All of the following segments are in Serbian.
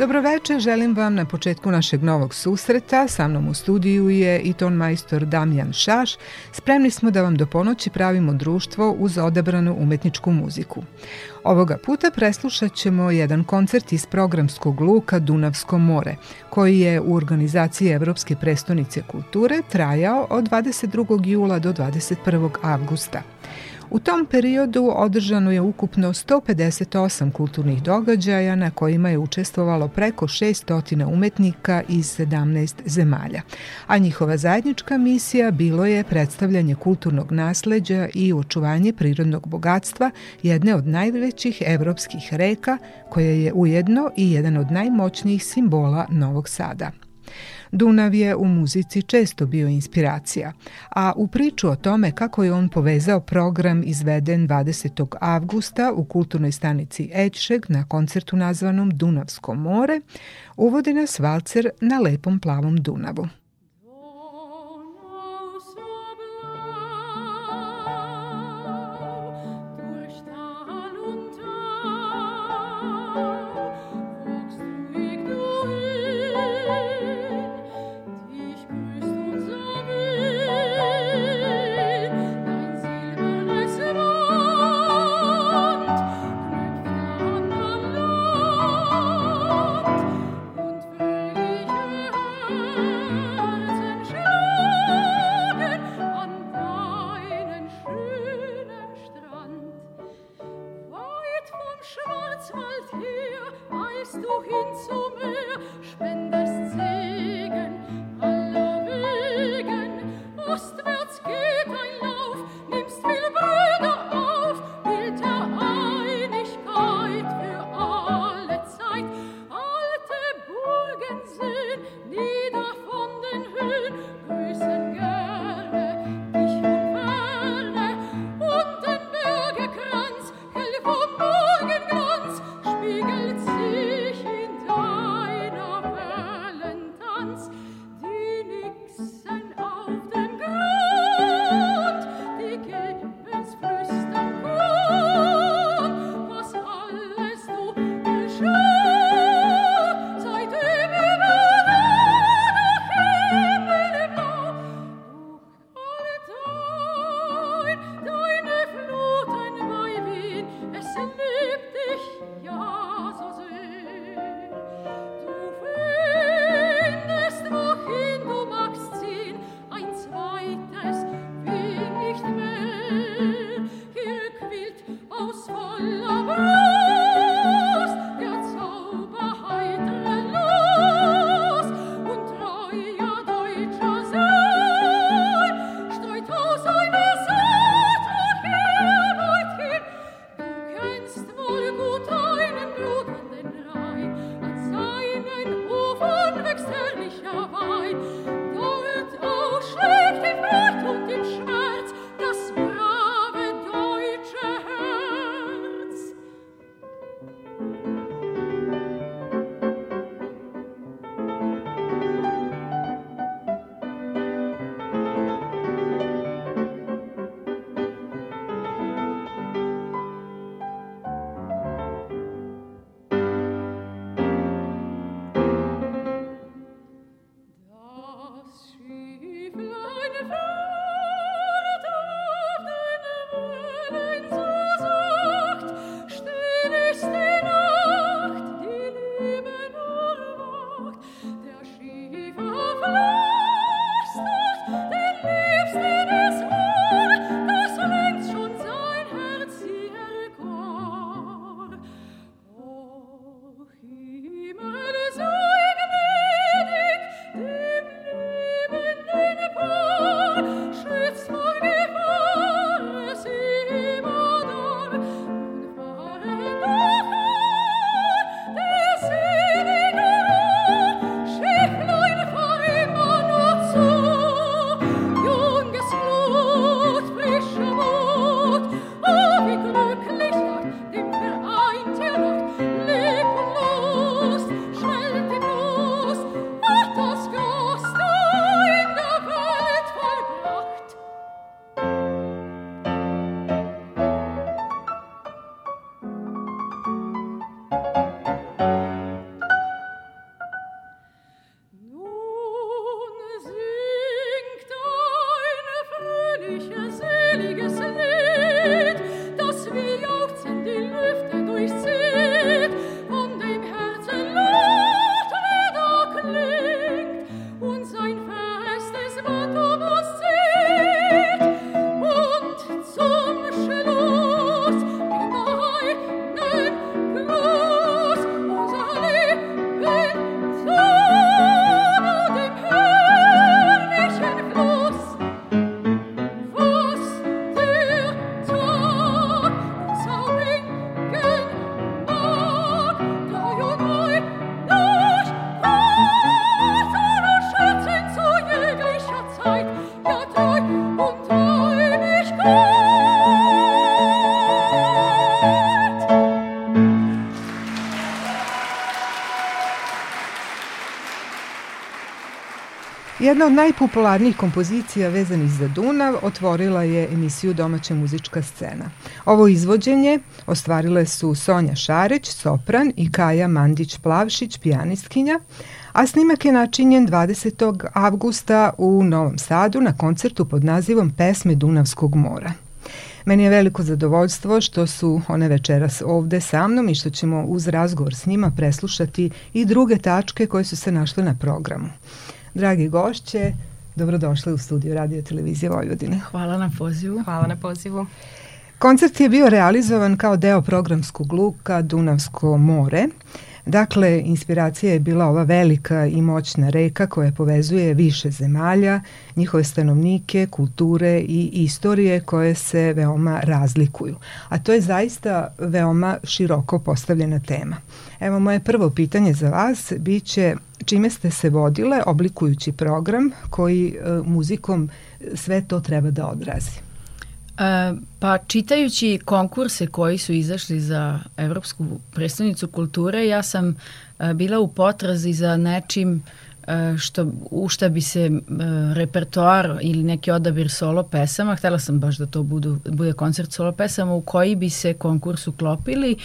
Dobroveče, želim vam na početku našeg novog susreta. Sa mnom u studiju je i ton majstor Damjan Šaš. Spremni smo da vam do ponoći pravimo društvo uz odabranu umetničku muziku. Ovoga puta preslušat ćemo jedan koncert iz programskog luka Dunavsko more, koji je u organizaciji Evropske prestonice kulture trajao od 22. jula do 21. avgusta. U tom periodu održano je ukupno 158 kulturnih događaja na kojima je učestvovalo preko 600 umetnika iz 17 zemalja, a njihova zajednička misija bilo je predstavljanje kulturnog nasleđa i očuvanje prirodnog bogatstva jedne od najvećih evropskih reka koja je ujedno i jedan od najmoćnijih simbola Novog Sada. Dunav je u muzici često bio inspiracija, a u priču o tome kako je on povezao program izveden 20. avgusta u kulturnoj stanici Ećšeg na koncertu nazvanom Dunavsko more, uvodi nas valcer na lepom plavom Dunavu. Jedna od najpopularnijih kompozicija vezanih za Dunav otvorila je emisiju Domaća muzička scena. Ovo izvođenje ostvarile su Sonja Šarić, sopran i Kaja Mandić-Plavšić, pijanistkinja, a snimak je načinjen 20. avgusta u Novom Sadu na koncertu pod nazivom Pesme Dunavskog mora. Meni je veliko zadovoljstvo što su one večeras ovde sa mnom i što ćemo uz razgovor s njima preslušati i druge tačke koje su se našle na programu. Dragi gošće, dobrodošli u studiju Radio Televizije Vojvodine. Hvala na pozivu. Hvala na pozivu. Koncert je bio realizovan kao deo programskog luka Dunavsko more. Dakle, inspiracija je bila ova velika i moćna reka koja povezuje više zemalja, njihove stanovnike, kulture i istorije koje se veoma razlikuju. A to je zaista veoma široko postavljena tema. Evo, moje prvo pitanje za vas biće čime ste se vodile oblikujući program koji e, muzikom sve to treba da odrazi? E, pa čitajući konkurse koji su izašli za Evropsku predstavnicu kulture, ja sam e, bila u potrazi za nečim e, što, u šta bi se e, repertoar ili neki odabir solo pesama, htela sam baš da to budu, bude koncert solo pesama u koji bi se konkurs uklopili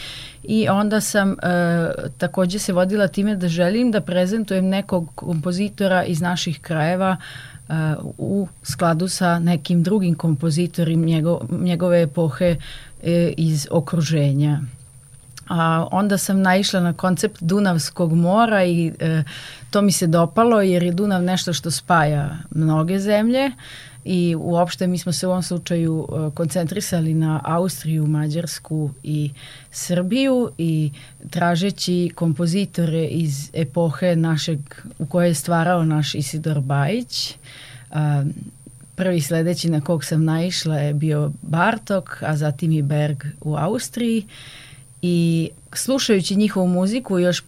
i onda sam e, takođe se vodila time da želim da prezentujem nekog kompozitora iz naših krajeva u skladu sa nekim drugim kompozitorima njego, njegove epohe e, iz okruženja. A onda sam naišla na koncept Dunavskog mora i e, to mi se dopalo jer je Dunav nešto što spaja mnoge zemlje i uopšte mi smo se u ovom slučaju e, koncentrisali na Austriju, Mađarsku i Srbiju i tražeći kompozitore iz epohe našeg, u kojoj je stvarao naš Isidor Bajić. Prvi sledeći na kog sam naišla je bio Bartok, a zatim i Berg u Austriji i slušajući njihovu muziku još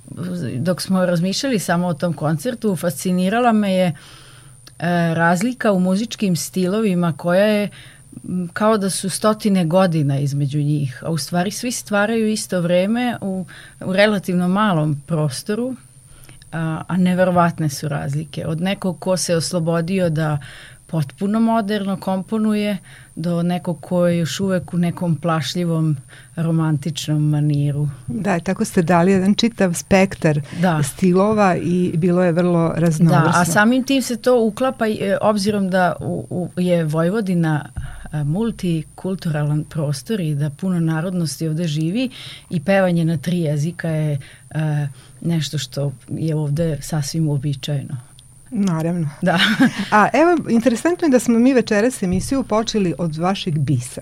dok smo razmišljali samo o tom koncertu fascinirala me je E, razlika u muzičkim stilovima koja je kao da su stotine godina između njih, a u stvari svi stvaraju isto vreme u, u relativno malom prostoru, a, a neverovatne su razlike. Od nekog ko se oslobodio da potpuno moderno komponuje do nekog ko je još uvek u nekom plašljivom romantičnom maniru. Da, tako ste dali jedan čitav spektar da. stilova i bilo je vrlo raznovrsno. Da, a samim tim se to uklapa e, obzirom da u, u, je Vojvodina e, multikulturalan prostor i da puno narodnosti ovde živi i pevanje na tri jezika je uh, nešto što je ovde sasvim uobičajeno. Naravno. Da. A evo, interesantno je da smo mi večeras emisiju počeli od vašeg bisa.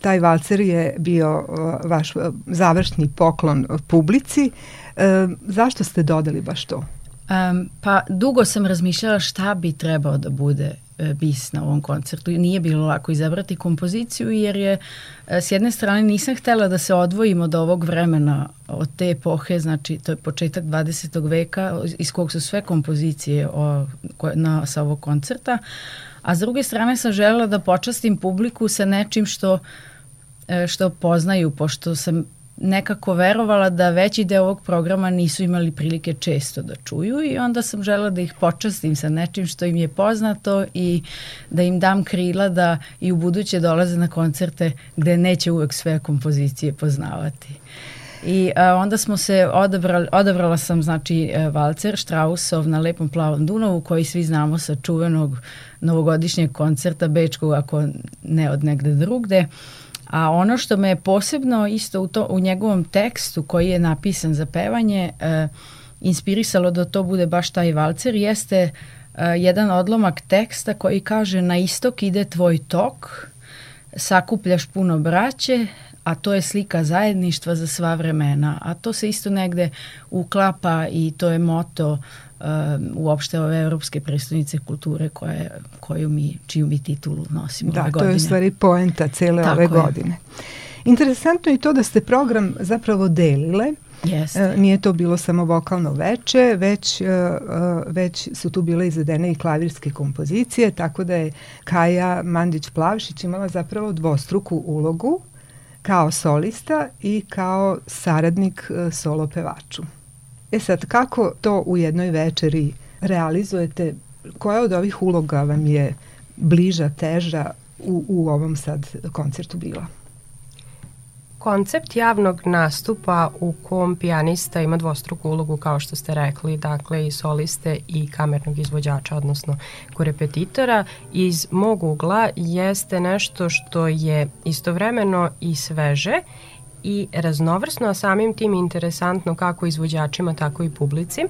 Taj valcer je bio uh, vaš uh, završni poklon publici. Uh, zašto ste dodali baš to? Um, pa dugo sam razmišljala šta bi trebao da bude bis na ovom koncertu. Nije bilo lako izabrati kompoziciju jer je e, s jedne strane nisam htela da se odvojim od ovog vremena, od te epohe, znači to je početak 20. veka iz kog su sve kompozicije o, na, sa ovog koncerta, a s druge strane sam želela da počastim publiku sa nečim što e, što poznaju, pošto sam nekako verovala da veći deo ovog programa nisu imali prilike često da čuju i onda sam žela da ih počastim sa nečim što im je poznato i da im dam krila da i u buduće dolaze na koncerte gde neće uvek sve kompozicije poznavati. I a, onda smo se odabrali, odabrala sam znači e, valcer Strausov na Lepom plavom Dunavu koji svi znamo sa čuvenog novogodišnjeg koncerta Bečkog ako ne od negde drugde. A ono što me je posebno isto u, to, u njegovom tekstu koji je napisan za pevanje e, inspirisalo da to bude baš taj valcer jeste e, jedan odlomak teksta koji kaže na istok ide tvoj tok, sakupljaš puno braće, a to je slika zajedništva za sva vremena. A to se isto negde uklapa i to je moto uh, uopšte ove evropske predstavnice kulture koje, koju mi, čiju mi titulu nosimo da, ove godine. Da, to je u stvari poenta cele Tako ove je. godine. Interesantno je to da ste program zapravo delile. Jeste. E, nije to bilo samo vokalno veče, već, e, e, već su tu bile izvedene i klavirske kompozicije, tako da je Kaja Mandić-Plavšić imala zapravo dvostruku ulogu kao solista i kao saradnik solo pevaču. E sad, kako to u jednoj večeri realizujete koja od ovih uloga vam je bliža, teža u, u ovom sad koncertu bila? Koncept javnog nastupa u kom pijanista ima dvostruku ulogu, kao što ste rekli, dakle i soliste i kamernog izvođača, odnosno korepetitora, iz mog ugla jeste nešto što je istovremeno i sveže i raznovrsno, a samim tim interesantno kako izvođačima, tako i publici.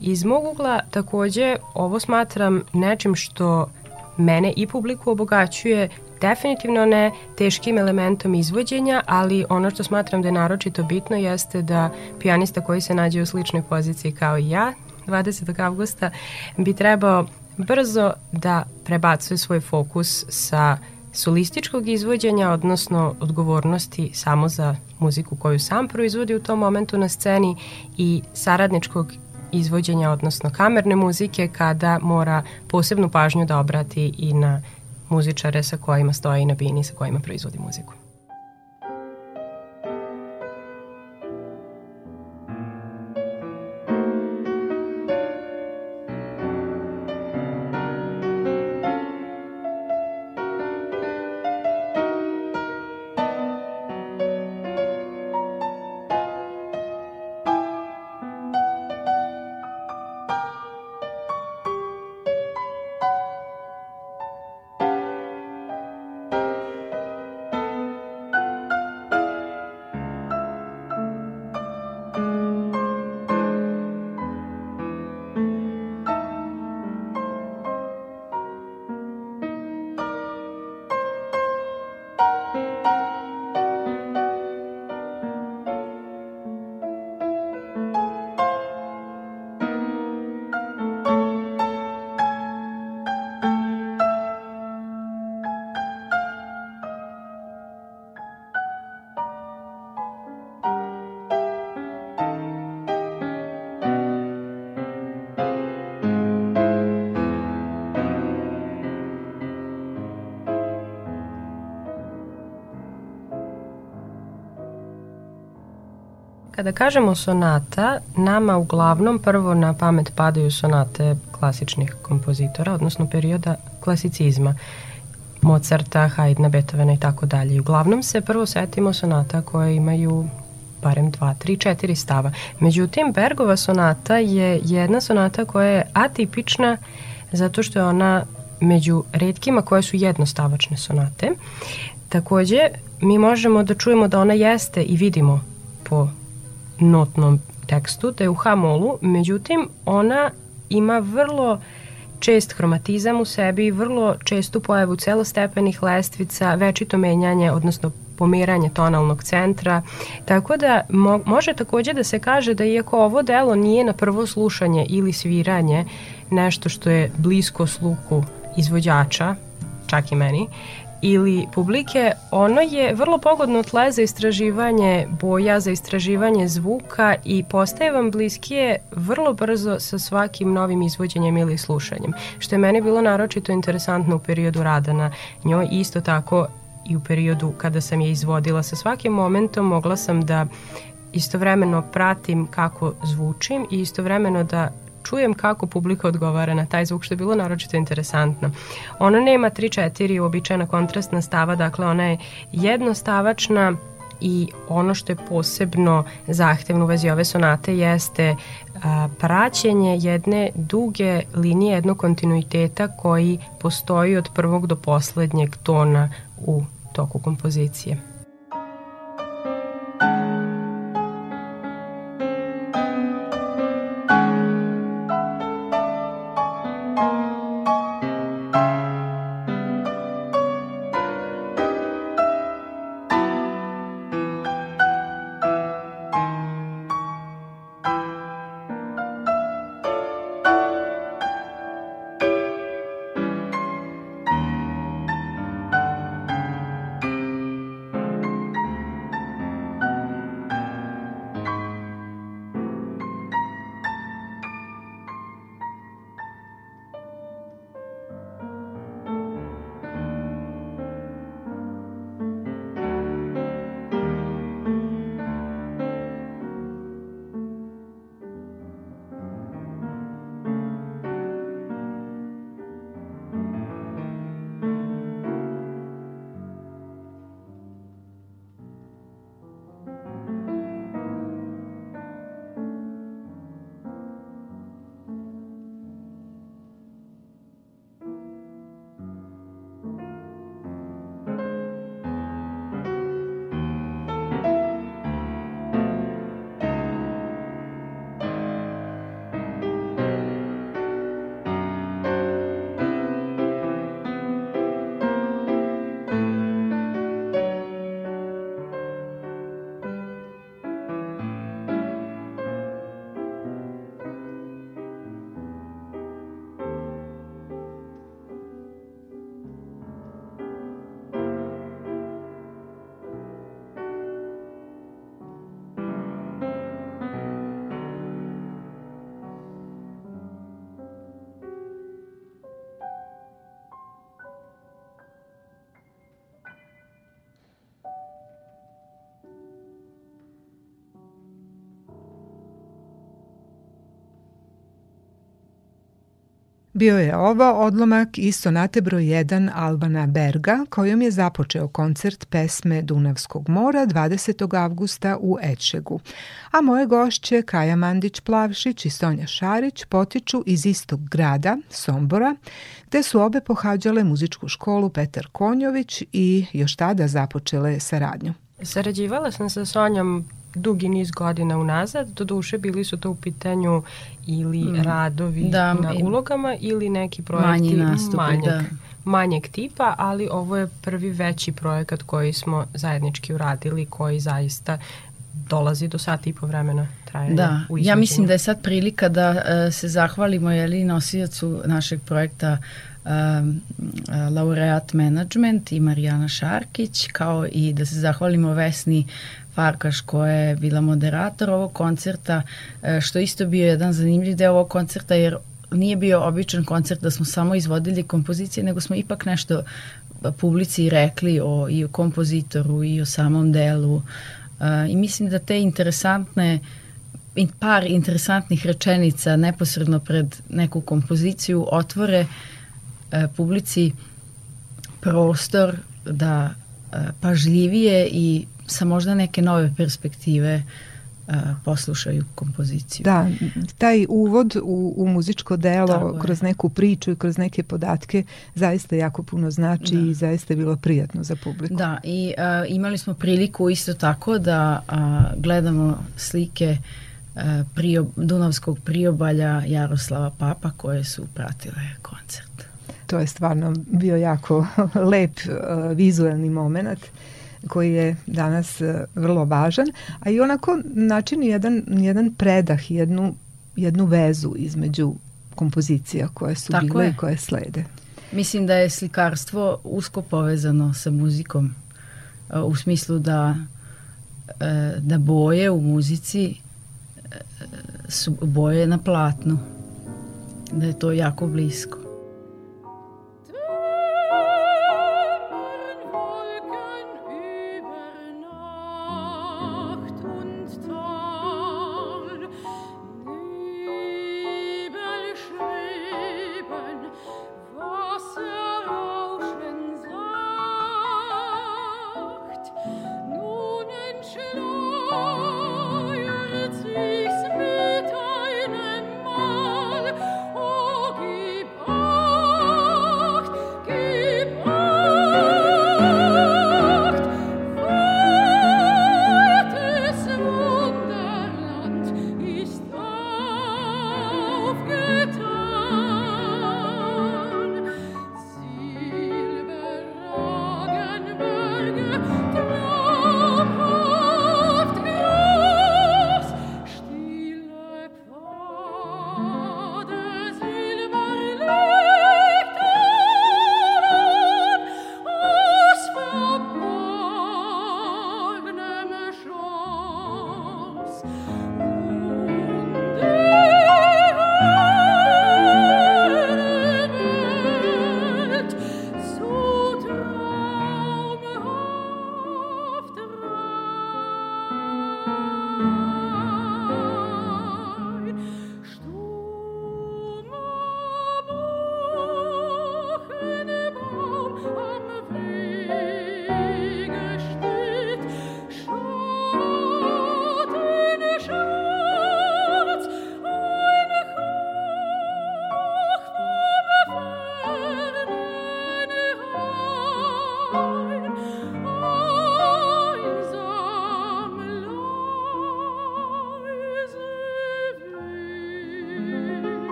Iz mog ugla takođe ovo smatram nečim što mene i publiku obogaćuje definitivno ne teškim elementom izvođenja, ali ono što smatram da je naročito bitno jeste da pijanista koji se nađe u sličnoj poziciji kao i ja 20. avgusta bi trebao brzo da prebacuje svoj fokus sa solističkog izvođenja, odnosno odgovornosti samo za muziku koju sam proizvodi u tom momentu na sceni i saradničkog izvođenja, odnosno kamerne muzike, kada mora posebnu pažnju da obrati i na muzičare sa kojima stoji na bini, sa kojima proizvodi muziku. Kada kažemo sonata, nama uglavnom prvo na pamet padaju sonate klasičnih kompozitora, odnosno perioda klasicizma. Mozarta, Haydna, Beethovena i tako dalje. Uglavnom se prvo setimo sonata koje imaju barem 2, 3, 4 stava. Međutim, Bergova sonata je jedna sonata koja je atipična zato što je ona među redkima koje su jednostavačne sonate. Takođe, mi možemo da čujemo da ona jeste i vidimo po notnom tekstu, da je u H-molu, međutim ona ima vrlo čest hromatizam u sebi, vrlo čestu pojavu celostepenih lestvica, večito menjanje, odnosno pomeranje tonalnog centra, tako da mo može takođe da se kaže da iako ovo delo nije na prvo slušanje ili sviranje nešto što je blisko sluku izvođača, čak i meni, ili publike, ono je vrlo pogodno tle za istraživanje boja, za istraživanje zvuka i postaje vam bliskije vrlo brzo sa svakim novim izvođenjem ili slušanjem, što je meni bilo naročito interesantno u periodu rada na njoj. Isto tako i u periodu kada sam je izvodila. Sa svakim momentom mogla sam da istovremeno pratim kako zvučim i istovremeno da čujem kako publika odgovara na taj zvuk, što je bilo naročito interesantno. Ona nema 3-4 uobičajena kontrastna stava, dakle ona je jednostavačna i ono što je posebno zahtevno u vezi ove sonate jeste a, praćenje jedne duge linije, jednog kontinuiteta koji postoji od prvog do poslednjeg tona u toku kompozicije. Bio je ovo odlomak iz sonate broj 1 Albana Berga, kojom je započeo koncert pesme Dunavskog mora 20. avgusta u Ečegu. A moje gošće Kaja Mandić-Plavšić i Sonja Šarić potiču iz istog grada, Sombora, gde su obe pohađale muzičku školu Petar Konjović i još tada započele saradnju. Sarađivala sam sa Sonjom dugi niz godina unazad, do duše bili su to u pitanju ili mm. radovi da, na ulogama ili neki projekti manji nastupi, manjeg, da. manjeg tipa, ali ovo je prvi veći projekat koji smo zajednički uradili, koji zaista dolazi do sata i po vremena trajanja. Da, ja mislim da je sad prilika da uh, se zahvalimo jeli nosijacu našeg projekta uh, laureat management i Marijana Šarkić, kao i da se zahvalimo Vesni Farkaš koja je bila moderator ovog koncerta, e, što isto bio jedan zanimljiv deo ovog koncerta jer nije bio običan koncert da smo samo izvodili kompozicije, nego smo ipak nešto publici rekli o, i o kompozitoru i o samom delu. Uh, i mislim da te interesantne par interesantnih rečenica neposredno pred neku kompoziciju otvore uh, publici prostor da pažljivije i sa možda neke nove perspektive uh, poslušaju kompoziciju. Da, taj uvod u, u muzičko delo Tako kroz je. neku priču i kroz neke podatke zaista jako puno znači da. i zaista je bilo prijatno za publiku. Da, i uh, imali smo priliku isto tako da uh, gledamo slike uh, prio, Dunavskog priobalja Jaroslava Papa koje su pratile koncert. To je stvarno bio jako lep uh, vizuelni moment koji je danas e, vrlo važan, a i onako načini jedan, jedan predah, jednu, jednu vezu između kompozicija koje su Tako bile je. i koje slede. Mislim da je slikarstvo usko povezano sa muzikom e, u smislu da e, da boje u muzici su boje na platnu da je to jako blisko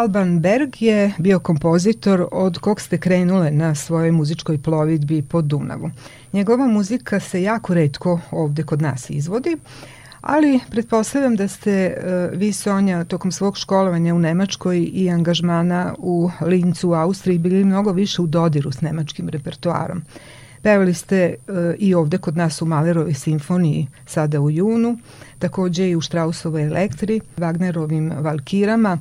Alban Berg je bio kompozitor od kog ste krenule na svojoj muzičkoj plovidbi po Dunavu. Njegova muzika se jako redko ovde kod nas izvodi, ali pretpostavljam da ste uh, vi Sonja tokom svog školovanja u Nemačkoj i angažmana u Lincu u Austriji bili mnogo više u dodiru s nemačkim repertoarom. Pevali ste uh, i ovde kod nas u Malerovoj simfoniji sada u junu, takođe i u Strausovoj elektri, Wagnerovim valkirama,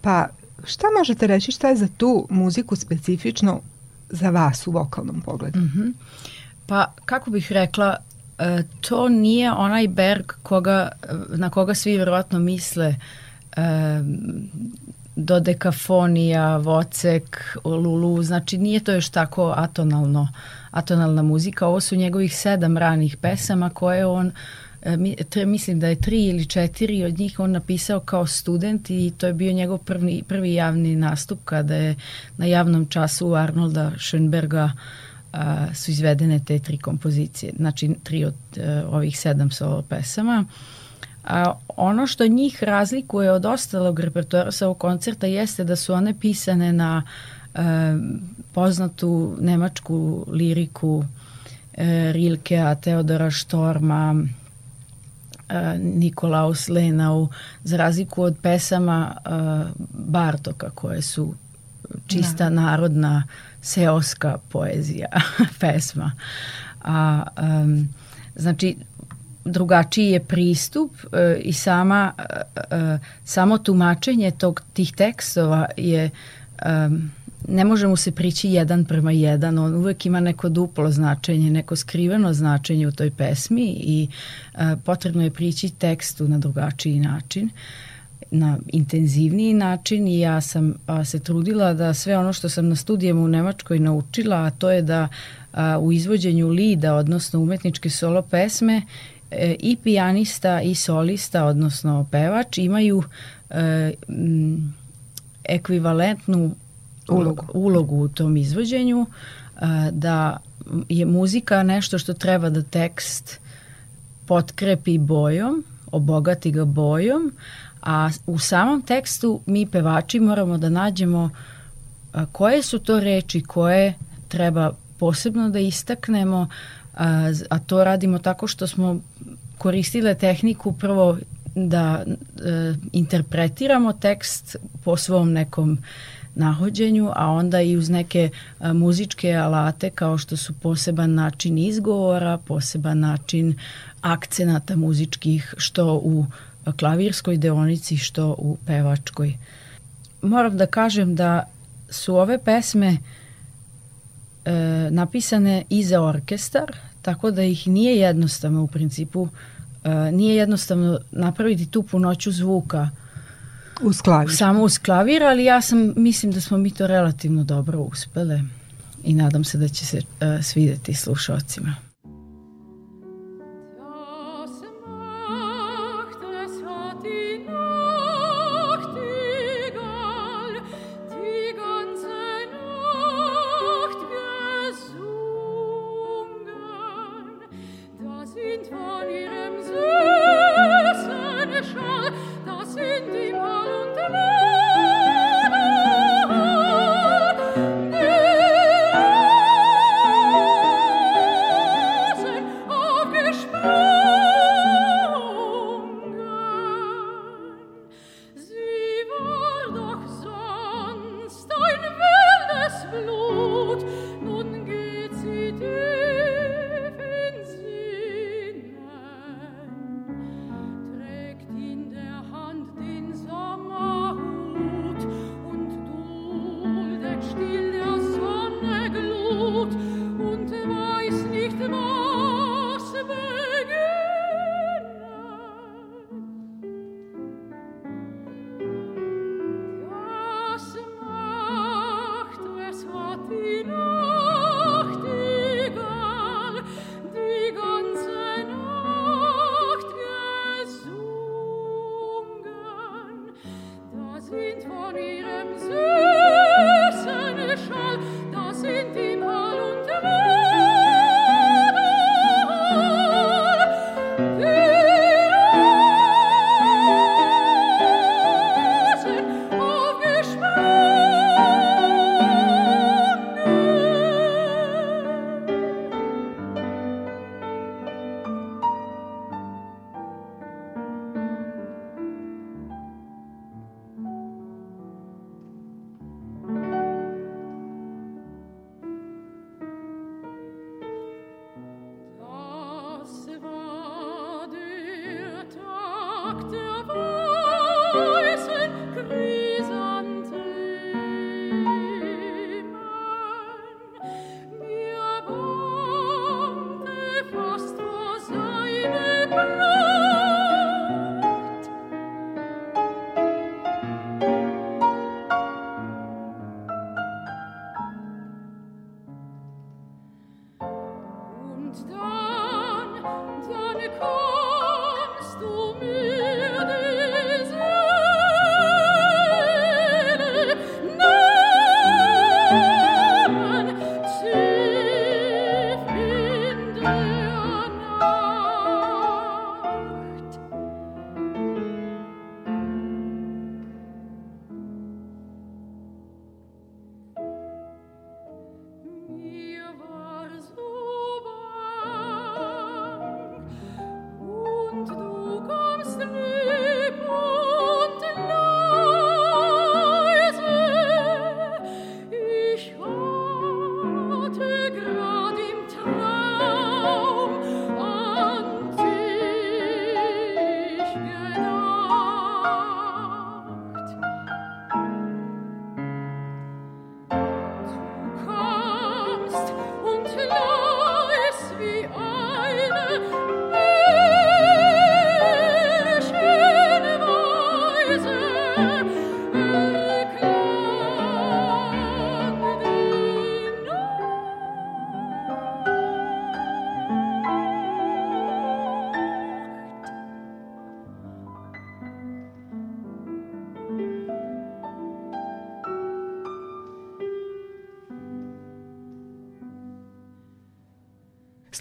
pa šta možete reći šta je za tu muziku specifično za vas u vokalnom pogledu? Mm -hmm. Pa kako bih rekla, e, to nije onaj Berg koga, na koga svi vjerojatno misle e, dodekafonija, vocek, lulu, znači nije to još tako atonalno, atonalna muzika. Ovo su njegovih sedam ranih pesama koje on e, mislim da je tri ili četiri od njih on napisao kao student i to je bio njegov prvi, prvi javni nastup kada je na javnom času Arnolda Schönberga a, su izvedene te tri kompozicije, znači tri od a, e, ovih sedam solo pesama. A, ono što njih razlikuje od ostalog repertoara sa ovog koncerta jeste da su one pisane na a, e, poznatu nemačku liriku e, Rilkea, Teodora Štorma, e, Nikolaus Lenau, za razliku od pesama e, Bartoka koje su čista da. narodna seoska poezija, pesma. A, um, znači, drugačiji je pristup e, i sama e, samo tumačenje tog tih tekstova je e, ne može mu se prići jedan prema jedan, on uvek ima neko duplo značenje, neko skriveno značenje u toj pesmi i e, potrebno je prići tekstu na drugačiji način. Na intenzivniji način i ja sam a, se trudila da sve ono što sam na studijama u Nemačkoj naučila, a to je da a, u izvođenju lida, odnosno umetničke solo pesme, e, i pijanista i solista, odnosno pevač, imaju e, m, ekvivalentnu ulogu. ulogu u tom izvođenju, da je muzika nešto što treba da tekst potkrepi bojom, obogati ga bojom, A u samom tekstu mi pevači moramo da nađemo koje su to reči koje treba posebno da istaknemo, a, a to radimo tako što smo koristile tehniku prvo da e, interpretiramo tekst po svom nekom nahođenju, a onda i uz neke a, muzičke alate kao što su poseban način izgovora, poseban način akcenata muzičkih, što u klavirskoj deonici što u pevačkoj. Moram da kažem da su ove pesme e, napisane i za orkestar, tako da ih nije jednostavno u principu, e, nije jednostavno napraviti tu punoću zvuka uz klavir. Samo uz klavir, ali ja sam, mislim da smo mi to relativno dobro uspele i nadam se da će se e, svideti slušalcima.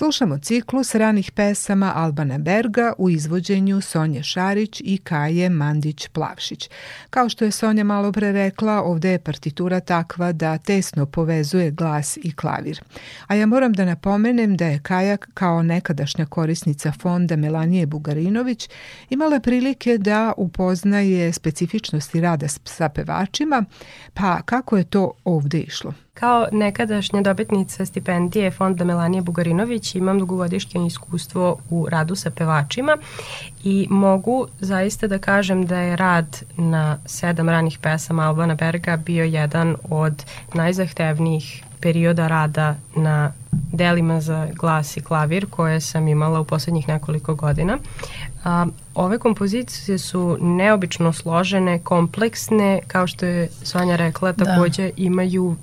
Slušamo ciklus ranih pesama Albana Berga u izvođenju Sonje Šarić i Kaje Mandić-Plavšić. Kao što je Sonja malo pre rekla, ovde je partitura takva da tesno povezuje glas i klavir. A ja moram da napomenem da je Kaja kao nekadašnja korisnica fonda Melanije Bugarinović imala prilike da upoznaje specifičnosti rada sa pevačima, pa kako je to ovde išlo? Kao nekadašnja dobitnica stipendije Fonda Melanije Bugarinović imam dugogodišnje iskustvo u radu sa pevačima i mogu zaista da kažem da je rad na sedam ranih pesama Albana Berga bio jedan od najzahtevnijih perioda rada na delima za glas i klavir koje sam imala u poslednjih nekoliko godina. A, ove kompozicije su neobično složene, kompleksne, kao što je Sonja rekla, da. takođe da. imaju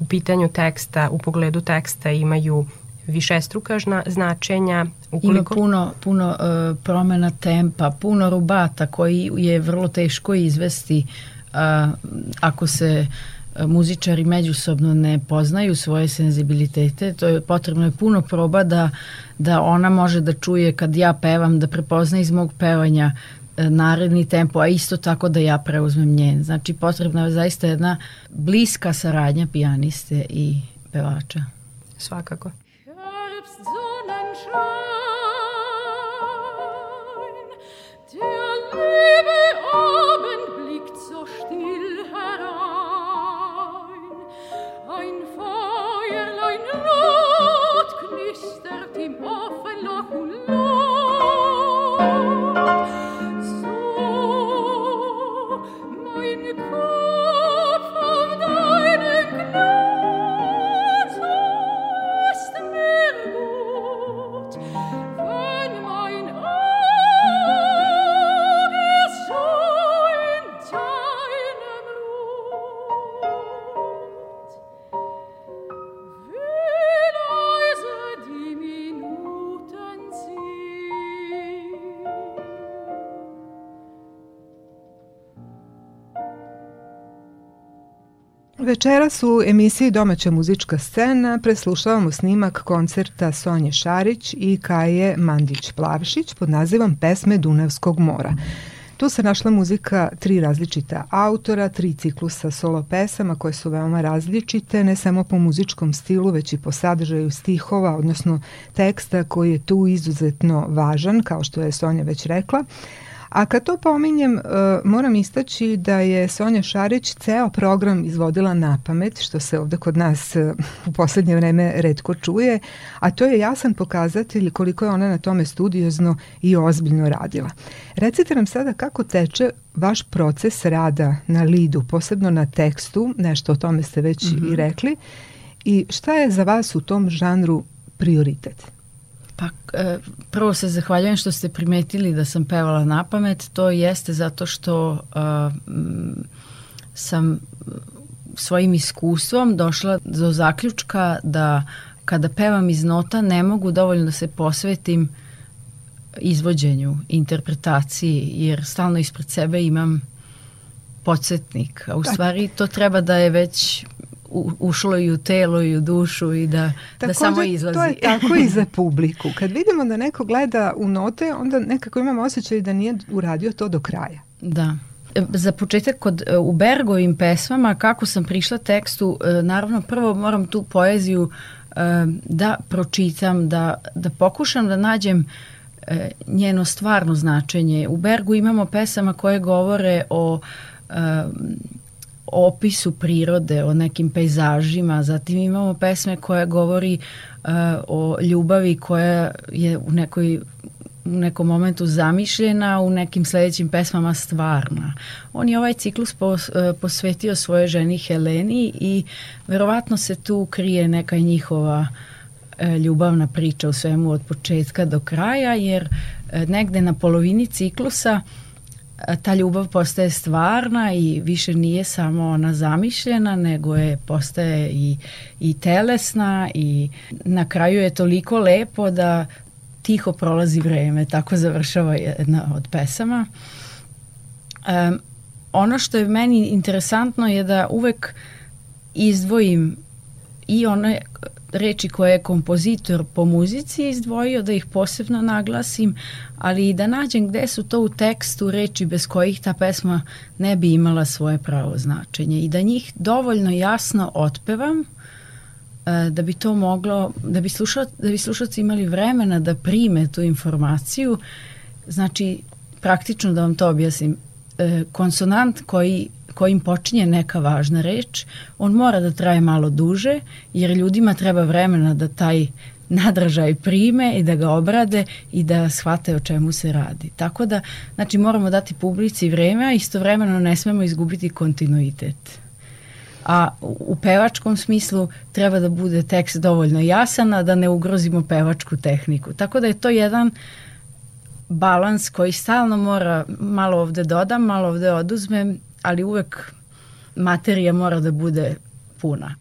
u pitanju teksta, u pogledu teksta imaju višestruka značenja. Ukoliko... Ima puno, puno uh, promena tempa, puno rubata koji je vrlo teško izvesti uh, ako se uh, muzičari međusobno ne poznaju svoje senzibilitete, to je potrebno je puno proba da, da ona može da čuje kad ja pevam, da prepozna iz mog pevanja naredni tempo, a isto tako da ja preuzmem njen. Znači potrebna je zaista jedna bliska saradnja pijaniste i pevača. Svakako. Večeras u emisiji Domaća muzička scena preslušavamo snimak koncerta Sonje Šarić i Kaje Mandić-Plavšić pod nazivom Pesme Dunavskog mora. Tu se našla muzika tri različita autora, tri ciklusa solo pesama koje su veoma različite, ne samo po muzičkom stilu, već i po sadržaju stihova, odnosno teksta koji je tu izuzetno važan, kao što je Sonja već rekla. A kad to pominjem, uh, moram istaći da je Sonja Šarić ceo program izvodila na pamet, što se ovde kod nas uh, u poslednje vreme redko čuje, a to je jasan pokazatelj koliko je ona na tome studiozno i ozbiljno radila. Recite nam sada kako teče vaš proces rada na lidu, posebno na tekstu, nešto o tome ste već mm -hmm. i mhm. rekli, i šta je za vas u tom žanru prioritet? Pa e, prvo se zahvaljujem što ste primetili da sam pevala na pamet. To jeste zato što uh, sam svojim iskustvom došla do zaključka da kada pevam iz nota ne mogu dovoljno da se posvetim izvođenju, interpretaciji, jer stalno ispred sebe imam podsjetnik, a u stvari to treba da je već ušlo i u telo i u dušu i da, Takođe, da samo izlazi. to je tako i za publiku. Kad vidimo da neko gleda u note, onda nekako imamo osjećaj da nije uradio to do kraja. Da za početak kod, e, u Bergovim pesmama kako sam prišla tekstu, e, naravno prvo moram tu poeziju e, da pročitam, da, da pokušam da nađem njeno stvarno značenje. U Bergu imamo pesama koje govore o opisu prirode, o nekim pejzažima, zatim imamo pesme koje govori uh, o ljubavi koja je u nekoj u nekom momentu zamišljena, u nekim sledećim pesmama stvarna. On je ovaj ciklus pos, uh, posvetio svoje ženi Heleni i verovatno se tu krije neka njihova uh, ljubavna priča u svemu od početka do kraja, jer uh, negde na polovini ciklusa uh, ta ljubav postaje stvarna i više nije samo ona zamišljena, nego je postaje i, i telesna i na kraju je toliko lepo da tiho prolazi vreme, tako završava jedna od pesama. Um, ono što je meni interesantno je da uvek izdvojim i one reči koje je kompozitor po muzici izdvojio, da ih posebno naglasim, ali i da nađem gde su to u tekstu reči bez kojih ta pesma ne bi imala svoje pravo značenje i da njih dovoljno jasno otpevam e, da bi to moglo, da bi, slušal, da bi slušalci imali vremena da prime tu informaciju, znači praktično da vam to objasnim, e, konsonant koji kojim počinje neka važna reč, on mora da traje malo duže, jer ljudima treba vremena da taj nadražaj prime i da ga obrade i da shvate o čemu se radi. Tako da, znači, moramo dati publici vreme, a istovremeno ne smemo izgubiti kontinuitet. A u pevačkom smislu treba da bude tekst dovoljno jasan, a da ne ugrozimo pevačku tehniku. Tako da je to jedan balans koji stalno mora malo ovde dodam, malo ovde oduzmem ali uvek materija mora da bude puna.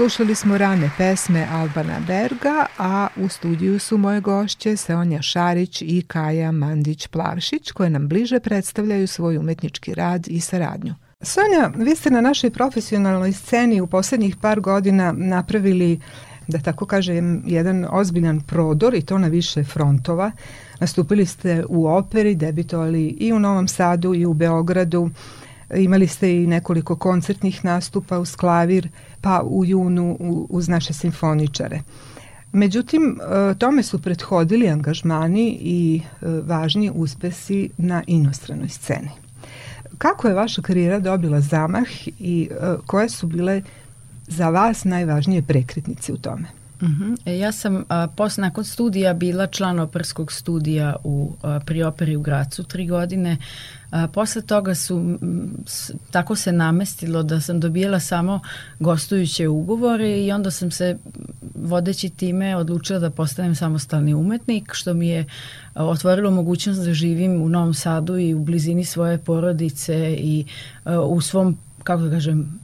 Slušali smo rane pesme Albana Berga, a u studiju su moje gošće Seonja Šarić i Kaja Mandić-Plavšić, koje nam bliže predstavljaju svoj umetnički rad i saradnju. Sonja, vi ste na našoj profesionalnoj sceni u poslednjih par godina napravili da tako kažem, jedan ozbiljan prodor i to na više frontova. Nastupili ste u operi, debitovali i u Novom Sadu i u Beogradu. Imali ste i nekoliko koncertnih nastupa uz klavir, pa u junu uz naše simfoničare. Međutim, e, tome su prethodili angažmani i e, važni uspesi na inostranoj sceni. Kako je vaša karijera dobila zamah i e, koje su bile za vas najvažnije prekretnice u tome? Uh mhm. -huh. ja sam a, posle nakon studija bila član operskog studija u, a, pri operi u Gracu tri godine. A, posle toga su s, tako se namestilo da sam dobijala samo gostujuće ugovore i onda sam se vodeći time odlučila da postanem samostalni umetnik što mi je otvorilo mogućnost da živim u Novom Sadu i u blizini svoje porodice i a, u svom kako da kažem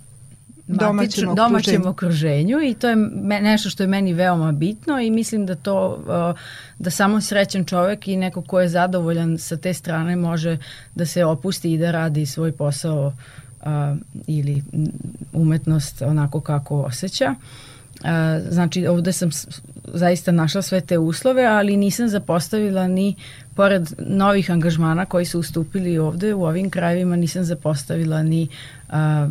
domaćem, domaćem okruženju i to je nešto što je meni veoma bitno i mislim da to da samo srećan čovek i neko ko je zadovoljan sa te strane može da se opusti i da radi svoj posao ili umetnost onako kako osjeća. Uh, znači ovde sam zaista našla sve te uslove, ali nisam zapostavila ni pored novih angažmana koji su ustupili ovde u ovim krajevima nisam zapostavila ni a,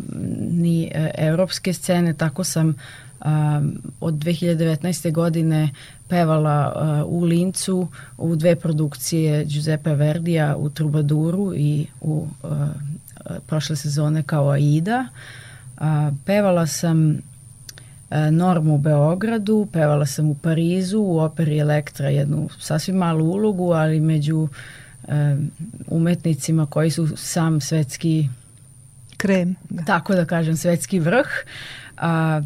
ni e, evropske scene, tako sam a, od 2019. godine pevala a, u Lincu u dve produkcije Giuseppe Verdija u Trubaduru i u a, prošle sezone kao Aida. A, pevala sam Normu u Beogradu, pevala sam u Parizu, u operi Elektra jednu sasvim malu ulogu, ali među e, umetnicima koji su sam svetski krem. Da. Tako da kažem, svetski vrh. A,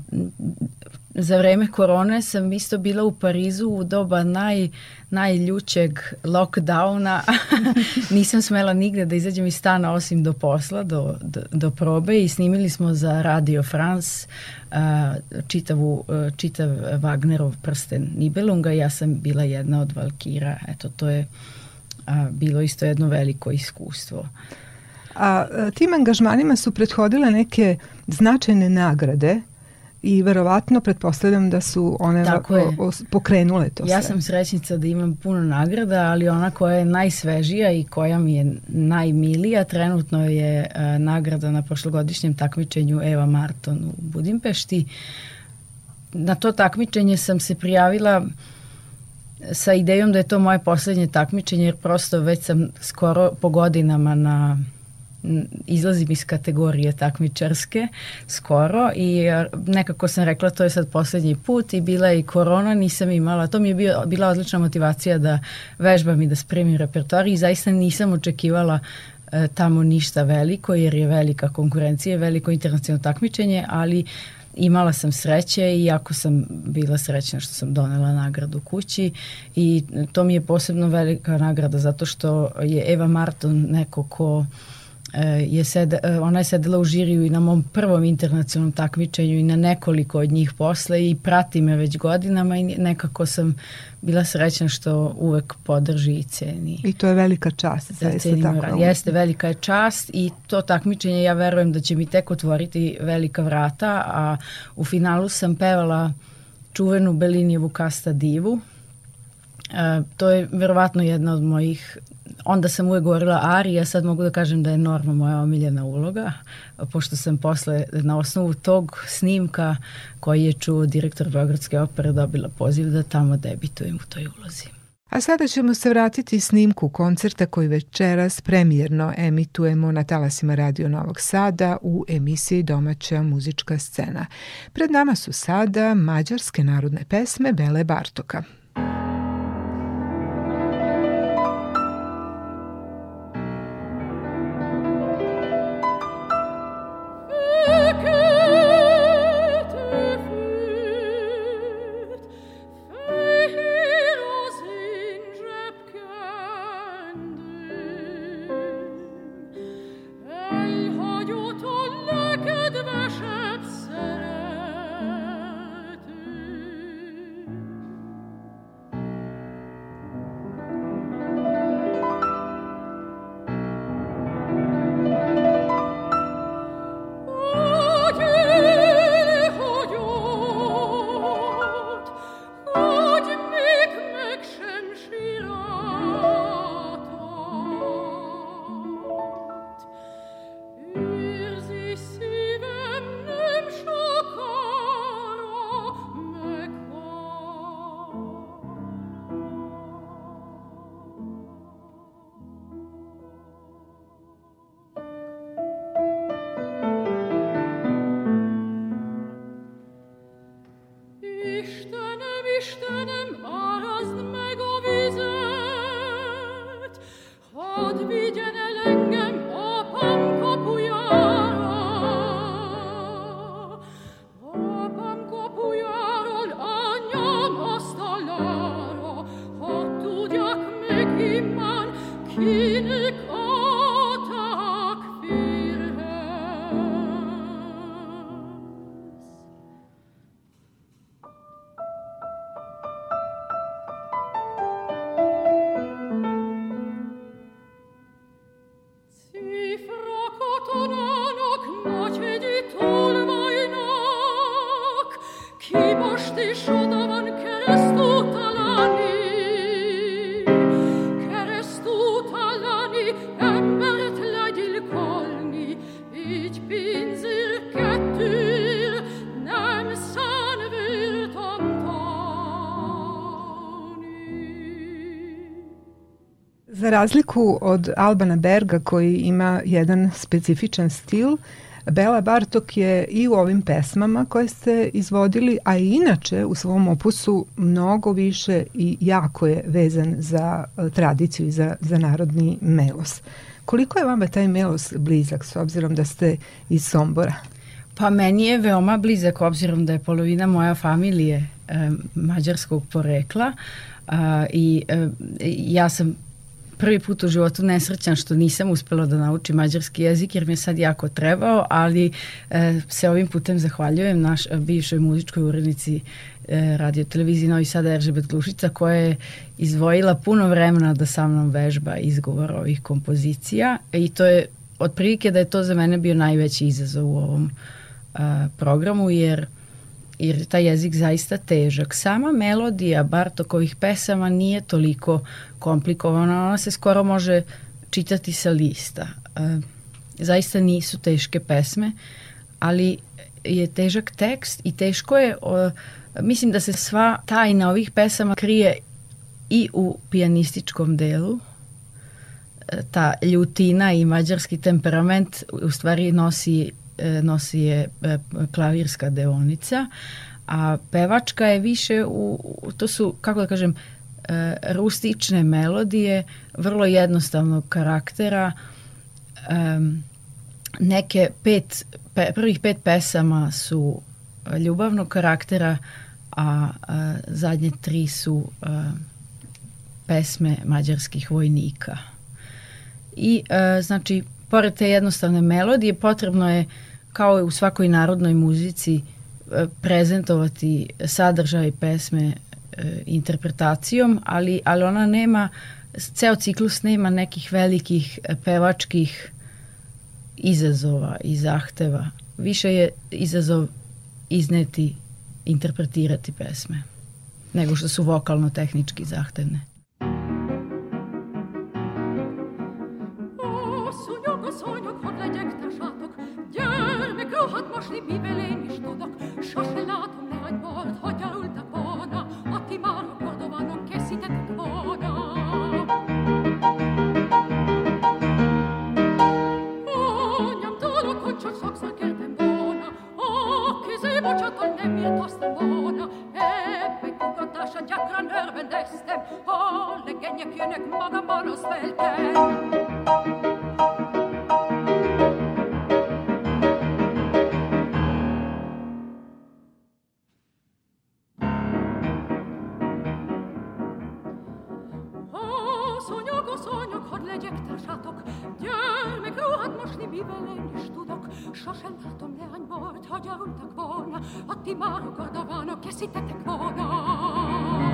za vreme korone sam isto bila u Parizu u doba naj, najljućeg lockdowna. Nisam smela nigde da izađem iz stana osim do posla, do, do, do probe i snimili smo za Radio France uh, čitavu, uh, čitav Wagnerov prsten Nibelunga. Ja sam bila jedna od Valkira. Eto, to je uh, bilo isto jedno veliko iskustvo. A tim angažmanima su prethodile neke značajne nagrade i verovatno pretpostavljam da su one Tako je. O, o, pokrenule to ja sve. Ja sam srećnica da imam puno nagrada, ali ona koja je najsvežija i koja mi je najmilija trenutno je a, nagrada na prošlogodišnjem takmičenju Eva Marton u Budimpešti. Na to takmičenje sam se prijavila sa idejom da je to moje poslednje takmičenje jer prosto već sam skoro po godinama na izlazim iz kategorije takmičarske skoro i e, nekako sam rekla to je sad poslednji put i bila je i korona, nisam imala, to mi je bio, bila odlična motivacija da vežbam i da spremim repertoar i zaista nisam očekivala e, tamo ništa veliko jer je velika konkurencija, veliko internacionalno takmičenje, ali imala sam sreće i jako sam bila srećna što sam donela nagradu kući i to mi je posebno velika nagrada zato što je Eva Marton neko ko E, je sed, e, ona je sedela u žiriju i na mom prvom internacionalnom takmičenju i na nekoliko od njih posle i prati me već godinama i nekako sam bila srećna što uvek podrži i ceni. I to je velika čast. Da cenimo tako. Jeste, velika je čast i to takmičenje ja verujem da će mi tek otvoriti velika vrata, a u finalu sam pevala čuvenu Belinijevu Kasta Divu. E, to je verovatno jedna od mojih onda sam uvek govorila Ari, ja sad mogu da kažem da je Norma moja omiljena uloga, pošto sam posle na osnovu tog snimka koji je čuo direktor Beogradske opere dobila poziv da tamo debitujem u toj ulozi. A sada ćemo se vratiti snimku koncerta koji večeras premijerno emitujemo na talasima Radio Novog Sada u emisiji Domaća muzička scena. Pred nama su sada mađarske narodne pesme Bele Bartoka. Istenem, razliku od Albana Berga koji ima jedan specifičan stil, Bela Bartok je i u ovim pesmama koje ste izvodili, a i inače u svom opusu mnogo više i jako je vezan za e, tradiciju i za, za narodni melos. Koliko je vama taj melos blizak s obzirom da ste iz Sombora? Pa meni je veoma blizak obzirom da je polovina moja familije e, mađarskog porekla a, i e, ja sam prvi put u životu nesrećan što nisam uspela da naučim mađarski jezik jer mi je sad jako trebao, ali e, se ovim putem zahvaljujem naš e, bivšoj muzičkoj urednici e, radio televiziji Novi Sad Eržebet Glušica koja je izdvojila puno vremena da sa mnom vežba izgovor ovih kompozicija i to je otprilike da je to za mene bio najveći izazov u ovom a, programu jer jer je taj jezik zaista težak. Sama melodija Bartokovih pesama nije toliko komplikovana, ona se skoro može čitati sa lista. E, zaista nisu teške pesme, ali je težak tekst i teško je, o, mislim da se sva tajna ovih pesama krije i u pijanističkom delu, E, ta ljutina i mađarski temperament u stvari nosi nosi je e, klavirska deonica, a pevačka je više u, to su, kako da kažem, rustične melodije, vrlo jednostavnog karaktera, neke pet, pe, prvih pet pesama su ljubavnog karaktera, a, zadnje tri su pesme mađarskih vojnika. I znači pored te jednostavne melodije potrebno je kao i u svakoj narodnoj muzici e, prezentovati sadržaj pesme e, interpretacijom, ali, ali ona nema, ceo ciklus nema nekih velikih e, pevačkih izazova i zahteva. Više je izazov izneti, interpretirati pesme nego što su vokalno-tehnički zahtevne. olvasod, gyakran örvendeztem, hol legények jönnek magamban az feltem. Szonyog, hadd legyek társatok, gyermek, rohadt mosni, mivel én is halálnak, sosem látom leány volt, hagyarultak volna, a ti márok a davánok, készítettek volna.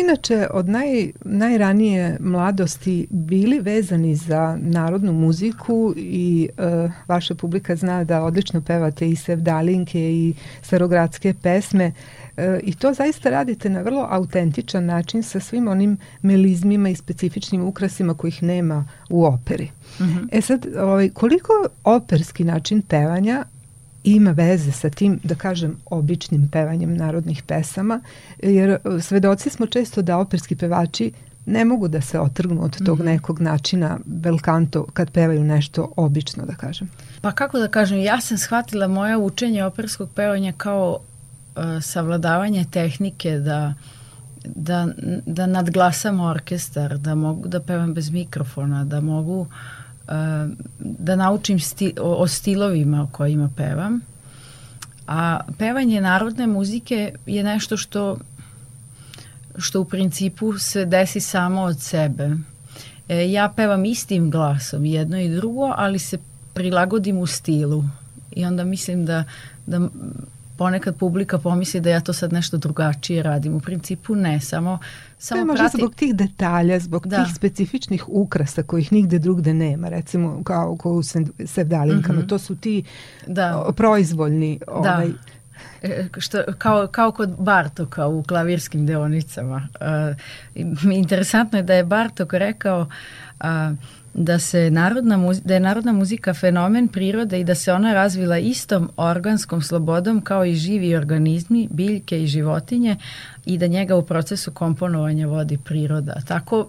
Ste inače od naj, najranije mladosti bili vezani za narodnu muziku i uh, vaša publika zna da odlično pevate i sevdalinke i starogradske pesme uh, i to zaista radite na vrlo autentičan način sa svim onim melizmima i specifičnim ukrasima kojih nema u operi. Mm -hmm. E sad, ovaj, koliko operski način pevanja ima veze sa tim, da kažem, običnim pevanjem narodnih pesama, jer e, svedoci smo često da operski pevači ne mogu da se otrgnu od tog mm -hmm. nekog načina belkanto kad pevaju nešto obično, da kažem. Pa kako da kažem, ja sam shvatila moje učenje operskog pevanja kao uh, savladavanje tehnike da da, da nadglasam orkestar, da mogu da pevam bez mikrofona, da mogu uh, da naučim sti, o, o stilovima o kojima pevam. A pevanje narodne muzike je nešto što što u principu se desi samo od sebe. E, ja pevam istim glasom, jedno i drugo, ali se prilagodim u stilu. I onda mislim da, da ponekad publika pomisli da ja to sad nešto drugačije radim. U principu ne, samo, samo to je možda prati... zbog tih detalja, zbog da. tih specifičnih ukrasa kojih nigde drugde nema, recimo kao, kao u sevdalinkama. Mm -hmm. To su ti da. proizvoljni da. ovaj, e, što, kao, kao kod Bartoka u klavirskim deonicama. Uh, interesantno je da je Bartok rekao uh, da se narodna da je narodna muzika fenomen prirode i da se ona razvila istom organskom slobodom kao i živi organizmi, biljke i životinje i da njega u procesu komponovanja vodi priroda. Tako,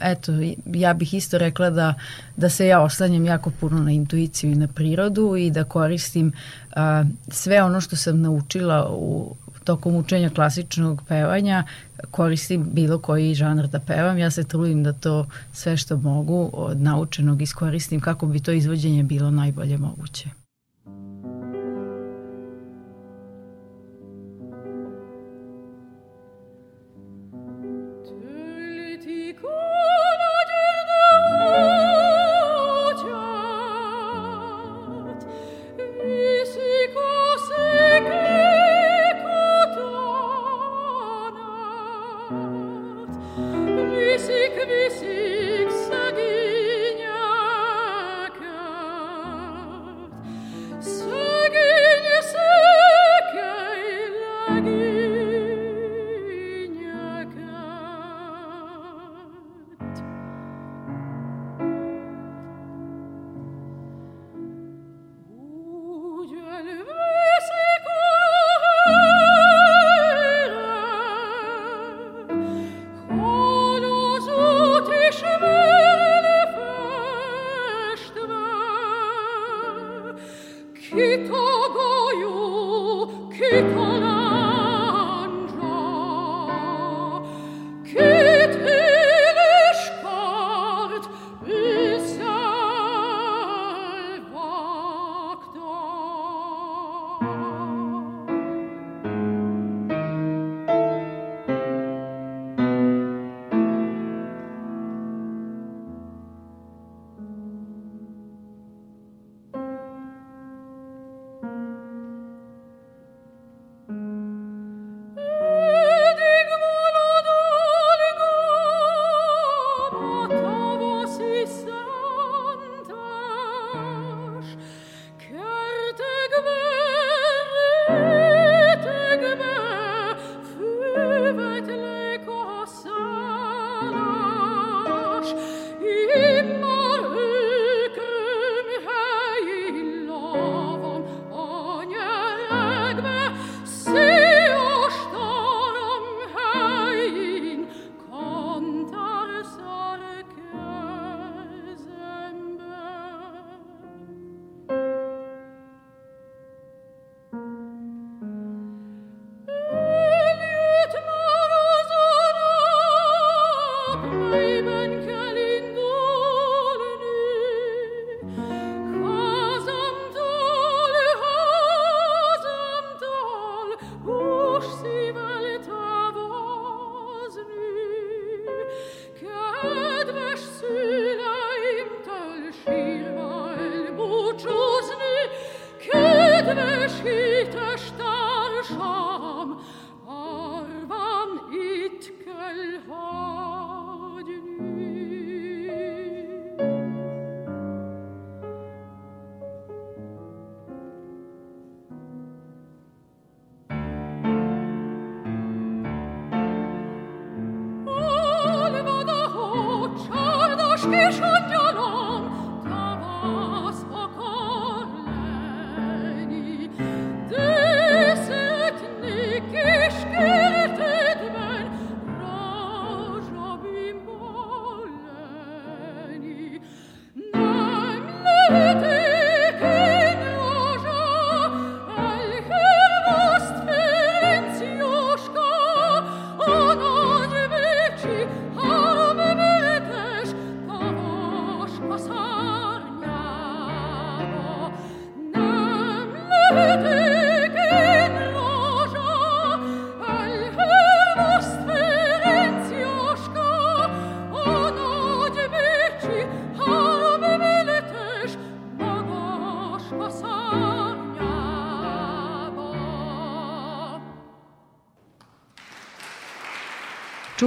eto, ja bih isto rekla da, da se ja oslanjam jako puno na intuiciju i na prirodu i da koristim a, sve ono što sam naučila u tokom učenja klasičnog pevanja koristim bilo koji žanar da pevam. Ja se trudim da to sve što mogu od naučenog iskoristim kako bi to izvođenje bilo najbolje moguće.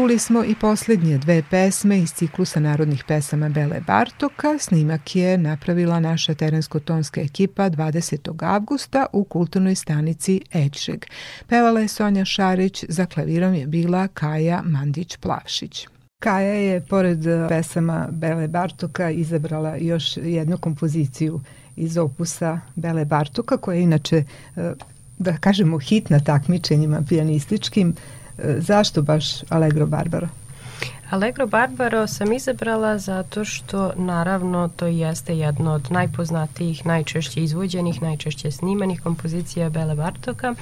Čuli smo i poslednje dve pesme iz ciklusa narodnih pesama Bele Bartoka. Snimak je napravila naša terensko-tonska ekipa 20. avgusta u kulturnoj stanici Ečeg. Pevala je Sonja Šarić, za klavirom je bila Kaja Mandić-Plavšić. Kaja je, pored pesama Bele Bartoka, izabrala još jednu kompoziciju iz opusa Bele Bartoka, koja je inače, e, da kažemo, hit na takmičenjima pijanističkim. Zašto baš Allegro Barbaro? Allegro Barbaro sam izabrala zato što naravno to jeste jedno od najpoznatijih, najčešće izvođenih, najčešće snimanih kompozicija Bele Bartoka.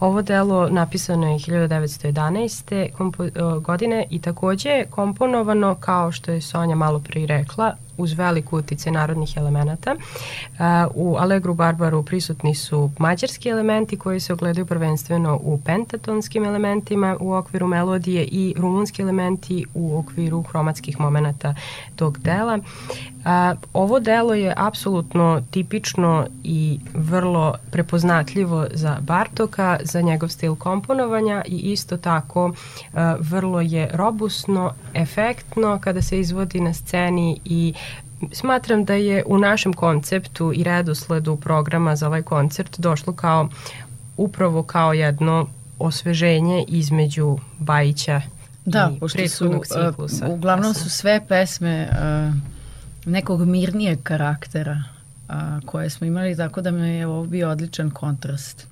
Ovo delo napisano je 1911. Kompo godine i takođe je komponovano, kao što je Sonja malo pre rekla, uz veliku utice narodnih elemenata. U Allegru Barbaru prisutni su mađarski elementi koji se ogledaju prvenstveno u pentatonskim elementima u okviru melodije i rumunski elementi u okviru hromatskih momenata tog dela. A, ovo delo je apsolutno tipično i vrlo prepoznatljivo za Bartoka, za njegov stil komponovanja i isto tako a, vrlo je robusno, efektno kada se izvodi na sceni i smatram da je u našem konceptu i redosledu programa za ovaj koncert došlo kao upravo kao jedno osveženje između Bajića da, i pošto su, ciklusa. uglavnom su sve pesme uh, nekog mirnijeg karaktera a, koje smo imali, tako da mi je ovo bio odličan kontrast.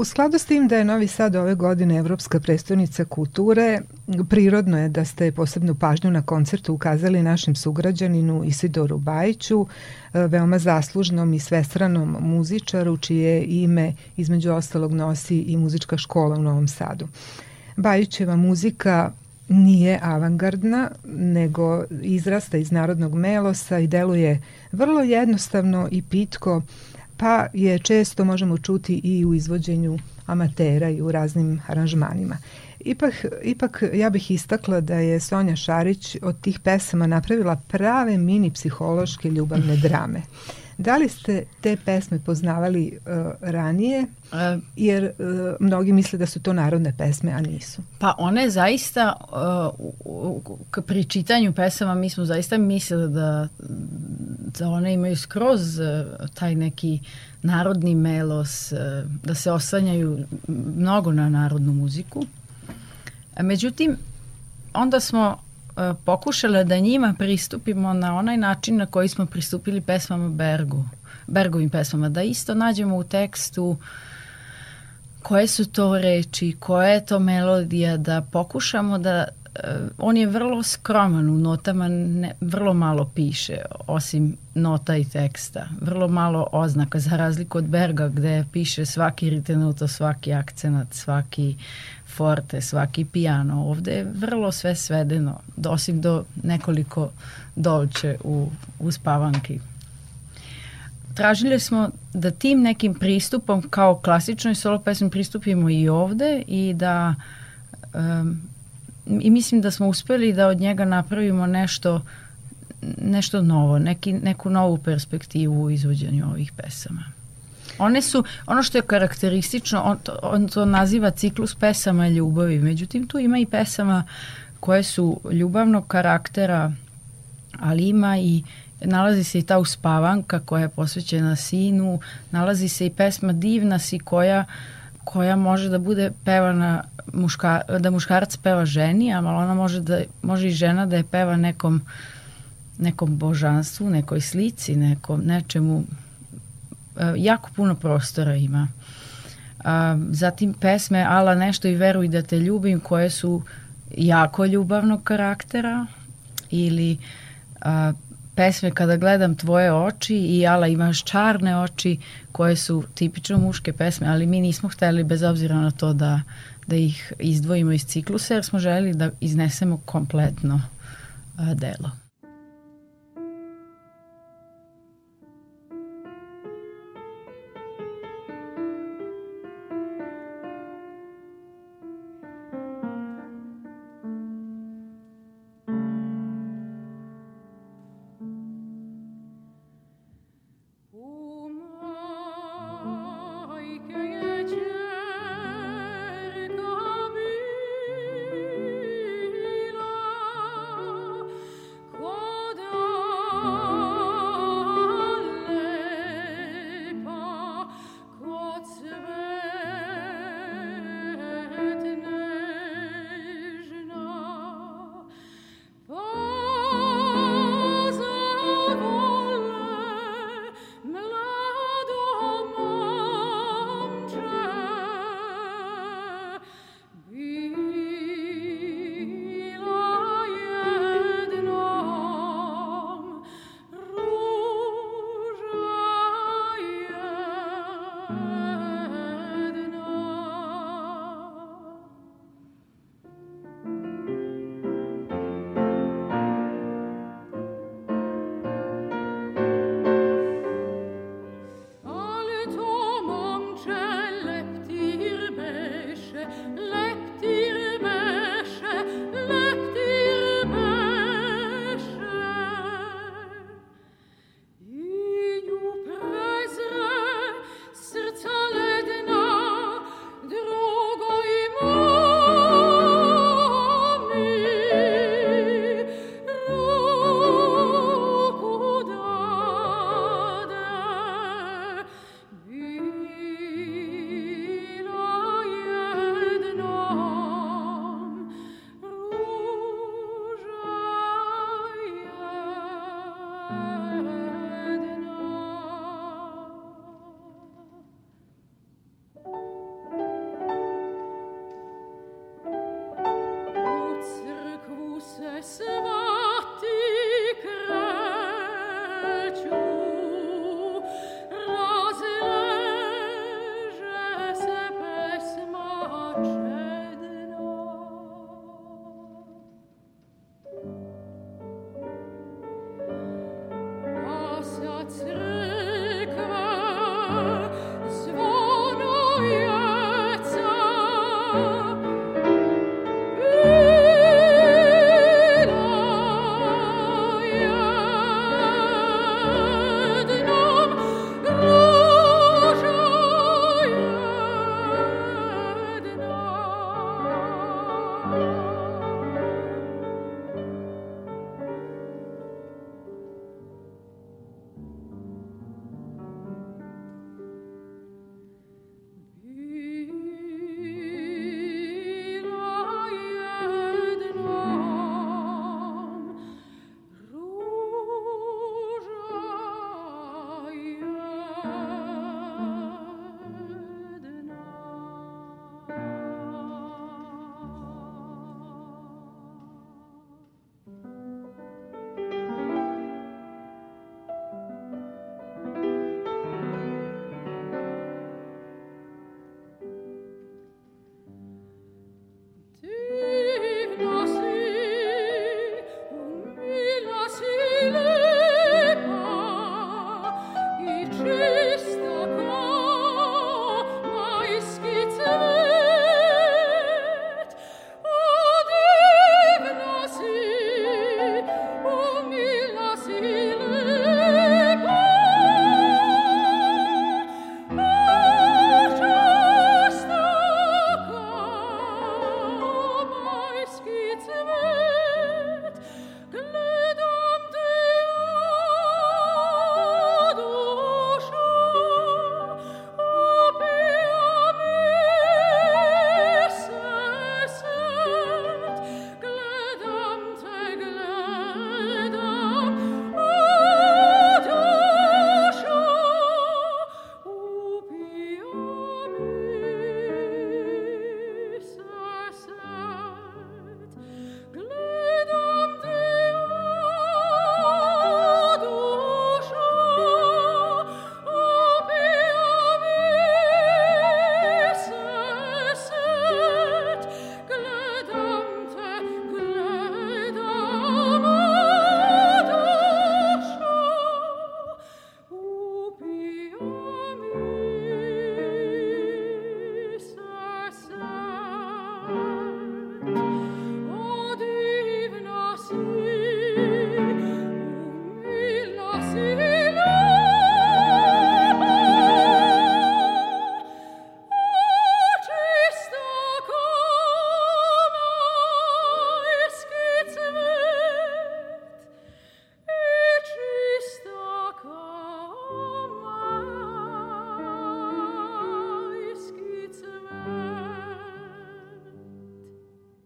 U skladu s tim da je Novi Sad ove godine Evropska predstavnica kulture, prirodno je da ste posebnu pažnju na koncertu ukazali našem sugrađaninu Isidoru Bajiću, e, veoma zaslužnom i svestranom muzičaru, čije ime između ostalog nosi i muzička škola u Novom Sadu. Bajićeva muzika nije avangardna, nego izrasta iz narodnog melosa i deluje vrlo jednostavno i pitko, pa je često možemo čuti i u izvođenju amatera i u raznim aranžmanima. Ipak, ipak ja bih istakla da je Sonja Šarić od tih pesama napravila prave mini psihološke ljubavne drame. Da li ste te pesme poznavali uh, ranije? E, Jer uh, mnogi misle da su to narodne pesme, a nisu. Pa one zaista, uh, pri čitanju pesama mi smo zaista mislili da, da one imaju skroz uh, taj neki narodni melos, uh, da se oslanjaju mnogo na narodnu muziku. Međutim, onda smo E, pokušale da njima pristupimo na onaj način na koji smo pristupili pesmama Bergu, Bergovim pesmama, da isto nađemo u tekstu koje su to reči, koja je to melodija, da pokušamo da uh, on je vrlo skroman u notama, ne, vrlo malo piše, osim nota i teksta. Vrlo malo oznaka, za razliku od Berga gde piše svaki ritenuto, svaki akcenat, svaki forte, svaki piano. Ovde je vrlo sve svedeno, osim do nekoliko dolče u, u spavanki. Tražili smo da tim nekim pristupom kao klasičnoj solo pesmi pristupimo i ovde i da um, i mislim da smo uspeli da od njega napravimo nešto nešto novo, neki, neku novu perspektivu u izvođenju ovih pesama. One su, ono što je karakteristično, on to, on to naziva ciklus pesama ljubavi, međutim tu ima i pesama koje su ljubavnog karaktera, ali ima i nalazi se i ta uspavanka koja je posvećena sinu, nalazi se i pesma Divna si koja koja može da bude pevana muška, da muškarac peva ženi, a ona može da može i žena da je peva nekom nekom božanstvu, nekoj slici, nekom nečemu jako puno prostora ima. A, zatim pesme Ala nešto i veruj da te ljubim koje su jako ljubavnog karaktera ili a, pesme kada gledam tvoje oči i Ala imaš čarne oči koje su tipično muške pesme, ali mi nismo hteli bez obzira na to da, da ih izdvojimo iz ciklusa jer smo želi da iznesemo kompletno a, delo.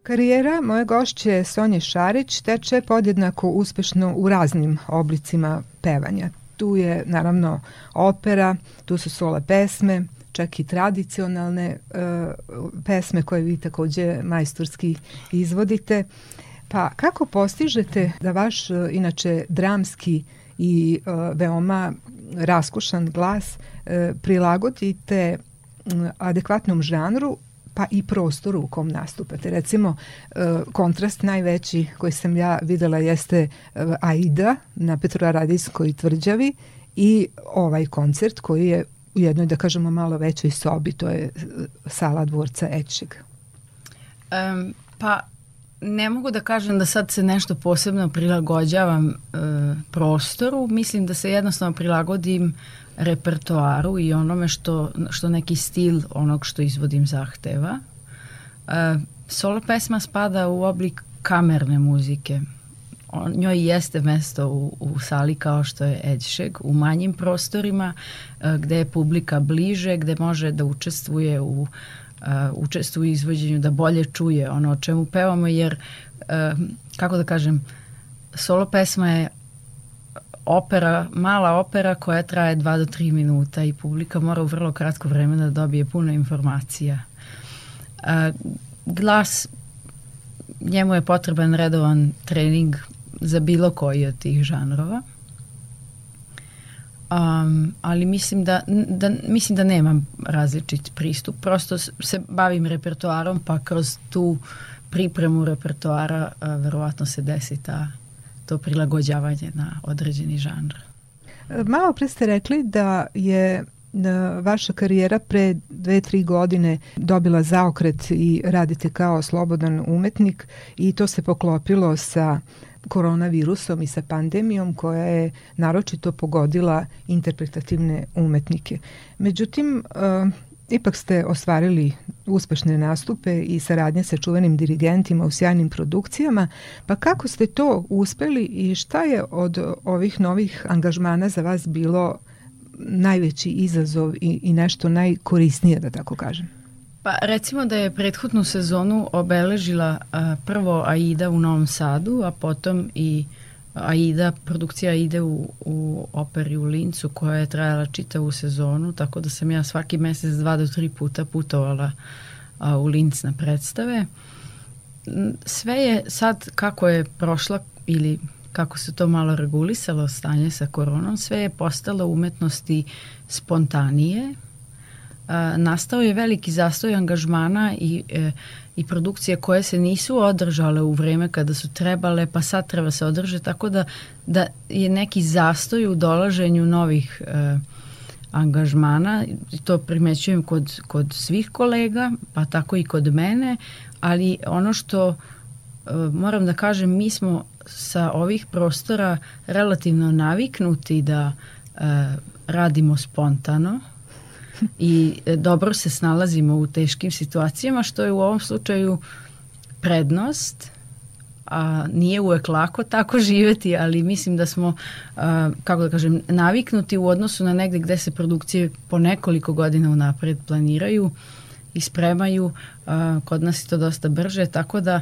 Karijera moje gošće Sonje Šarić teče podjednako uspešno u raznim oblicima pevanja. Tu je naravno opera, tu su sole pesme, čak i tradicionalne uh, pesme koje vi takođe majstorski izvodite. Pa kako postižete da vaš uh, inače dramski i uh, veoma raskušan glas uh, prilagodite adekvatnom žanru pa i prostoru u kom nastupate. Recimo, kontrast najveći koji sam ja videla jeste Aida na Petrovaradijskoj tvrđavi i ovaj koncert koji je u jednoj, da kažemo, malo većoj sobi, to je sala dvorca Ećeg. Um, pa ne mogu da kažem da sad se nešto posebno prilagođavam e, prostoru, mislim da se jednostavno prilagodim repertoaru i onome što, što neki stil onog što izvodim zahteva. E, solo pesma spada u oblik kamerne muzike. On, njoj jeste mesto u, u sali kao što je Edšeg, u manjim prostorima e, gde je publika bliže, gde može da učestvuje u uh, učestvuje u izvođenju, da bolje čuje ono o čemu pevamo, jer, uh, kako da kažem, solo pesma je opera, mala opera koja traje 2 do 3 minuta i publika mora u vrlo kratko vreme da dobije puno informacija. Uh, glas, njemu je potreban redovan trening za bilo koji od tih žanrova. Um, ali mislim da, da, mislim da nemam različit pristup. Prosto se bavim repertoarom, pa kroz tu pripremu repertoara uh, verovatno se desi ta, to prilagođavanje na određeni žanr. Malo pre ste rekli da je da vaša karijera pre dve, tri godine dobila zaokret i radite kao slobodan umetnik i to se poklopilo sa koronavirusom i sa pandemijom koja je naročito pogodila interpretativne umetnike. Međutim, uh, ipak ste ostvarili uspešne nastupe i saradnje sa čuvenim dirigentima u sjajnim produkcijama, pa kako ste to uspeli i šta je od ovih novih angažmana za vas bilo najveći izazov i, i nešto najkorisnije, da tako kažem? Pa recimo da je prethodnu sezonu obeležila a, prvo Aida u Novom Sadu, a potom i Aida, produkcija ide u, u operi u Lincu koja je trajala čitavu sezonu, tako da sam ja svaki mesec dva do tri puta putovala a, u Linc na predstave. Sve je sad kako je prošla ili kako se to malo regulisalo stanje sa koronom, sve je postalo umetnosti spontanije, nastao je veliki zastoj angažmana i, e, i produkcije koje se nisu održale u vreme kada su trebale, pa sad treba se održe, tako da, da je neki zastoj u dolaženju novih e, angažmana, to primećujem kod, kod svih kolega, pa tako i kod mene, ali ono što e, moram da kažem, mi smo sa ovih prostora relativno naviknuti da e, radimo spontano, i e, dobro se snalazimo u teškim situacijama, što je u ovom slučaju prednost, a nije uvek lako tako živeti, ali mislim da smo, a, kako da kažem, naviknuti u odnosu na negde gde se produkcije po nekoliko godina unapred planiraju i spremaju, a, kod nas je to dosta brže, tako da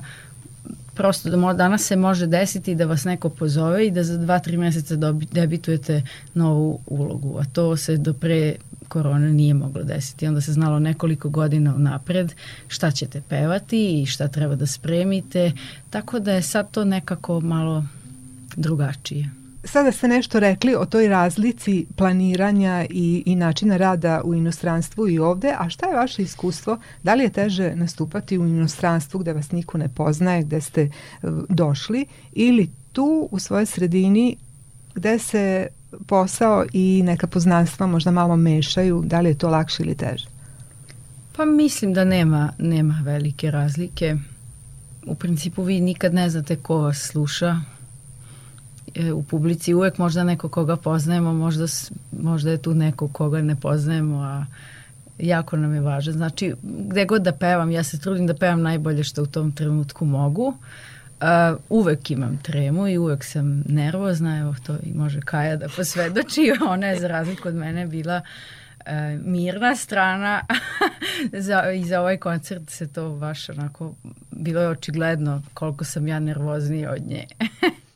prosto da danas se može desiti da vas neko pozove i da za dva, tri meseca dobi, debitujete novu ulogu, a to se do pre korona nije moglo desiti. Onda se znalo nekoliko godina napred šta ćete pevati i šta treba da spremite, tako da je sad to nekako malo drugačije. Sada ste nešto rekli o toj razlici planiranja i, i načina rada u inostranstvu i ovde, a šta je vaše iskustvo? Da li je teže nastupati u inostranstvu gde vas niko ne poznaje, gde ste uh, došli ili tu u svojoj sredini gde se posao i neka poznanstva možda malo mešaju, da li je to lakše ili teže? Pa mislim da nema, nema velike razlike. U principu vi nikad ne znate ko vas sluša. E, u publici uvek možda neko koga poznajemo, možda, možda je tu neko koga ne poznajemo, a jako nam je važno. Znači, gde god da pevam, ja se trudim da pevam najbolje što u tom trenutku mogu. Uh, uvek imam tremu i uvek sam nervozna, evo to i može Kaja da posvedoči, ona je za razliku od mene bila uh, mirna strana za, i za ovaj koncert se to baš onako bilo je očigledno koliko sam ja nervoznija od nje.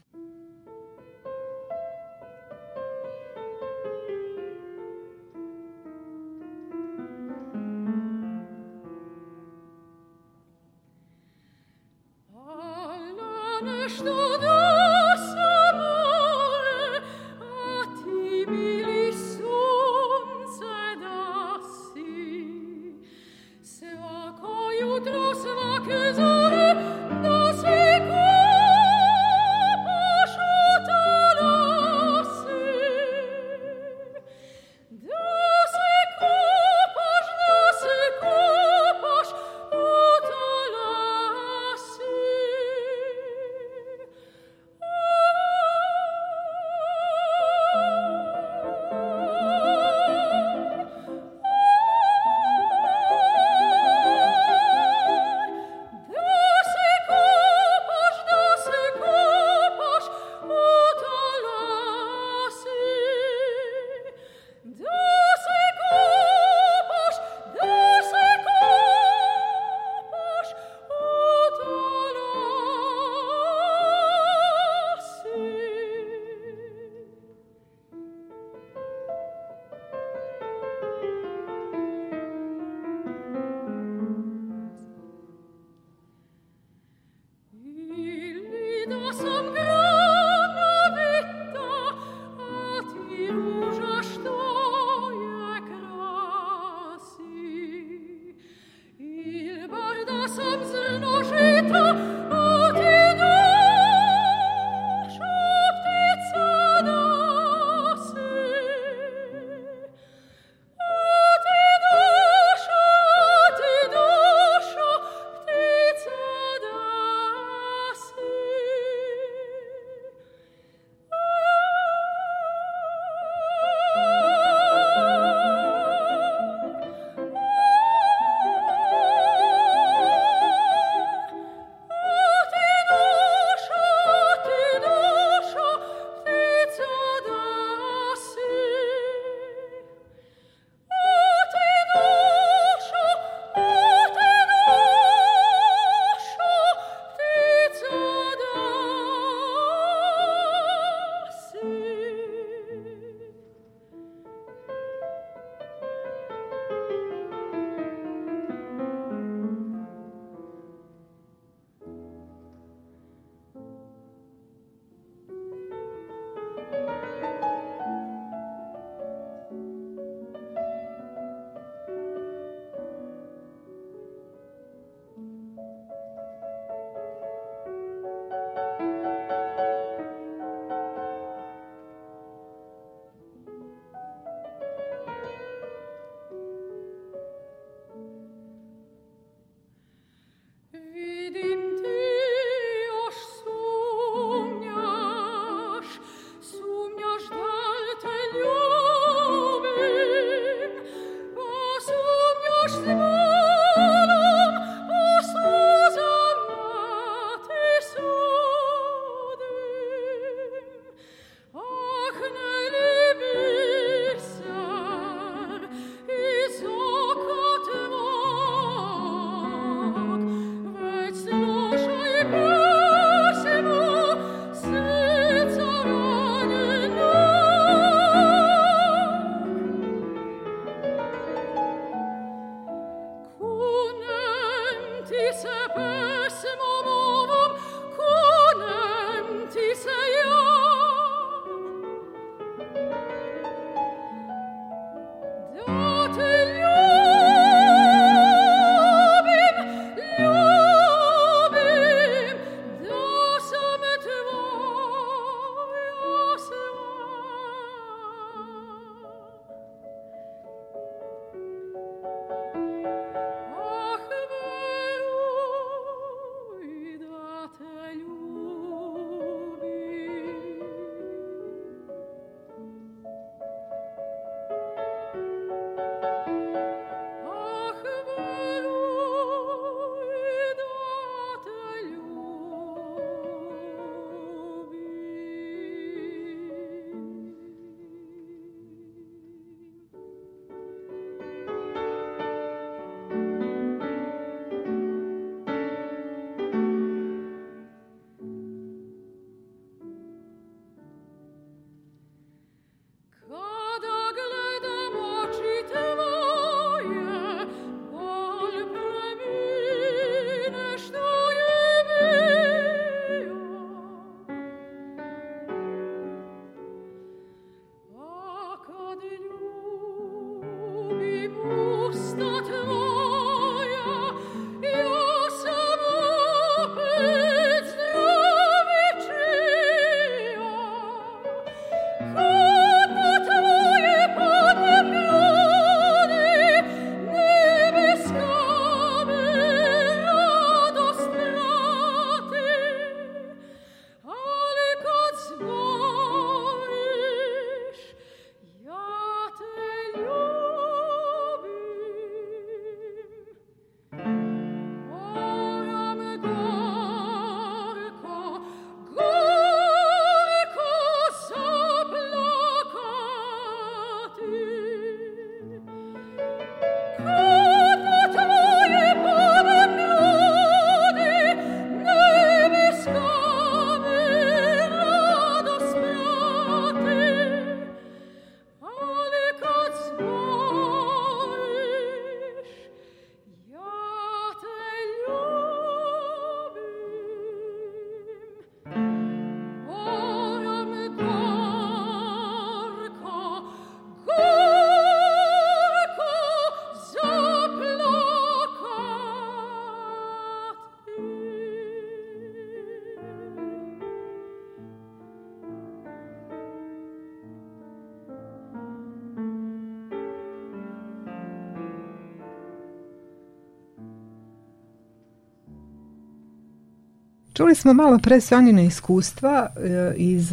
Čuli smo malo pre Sonjine iskustva e, iz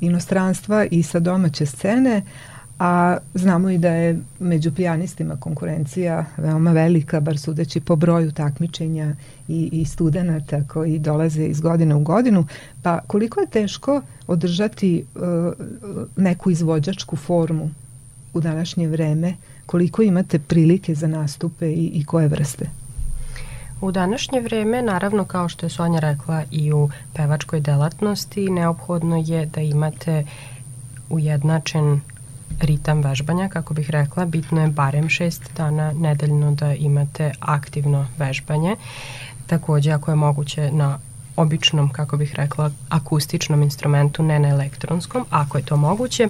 inostranstva i sa domaće scene, a znamo i da je među pijanistima konkurencija veoma velika, bar sudeći po broju takmičenja i, i studenta koji dolaze iz godine u godinu, pa koliko je teško održati uh, neku izvođačku formu u današnje vreme, koliko imate prilike za nastupe i, i koje vrste? U današnje vreme, naravno, kao što je Sonja rekla, i u pevačkoj delatnosti, neophodno je da imate ujednačen ritam vežbanja, kako bih rekla, bitno je barem šest dana nedeljno da imate aktivno vežbanje. Takođe, ako je moguće na običnom, kako bih rekla, akustičnom instrumentu, ne na elektronskom, ako je to moguće.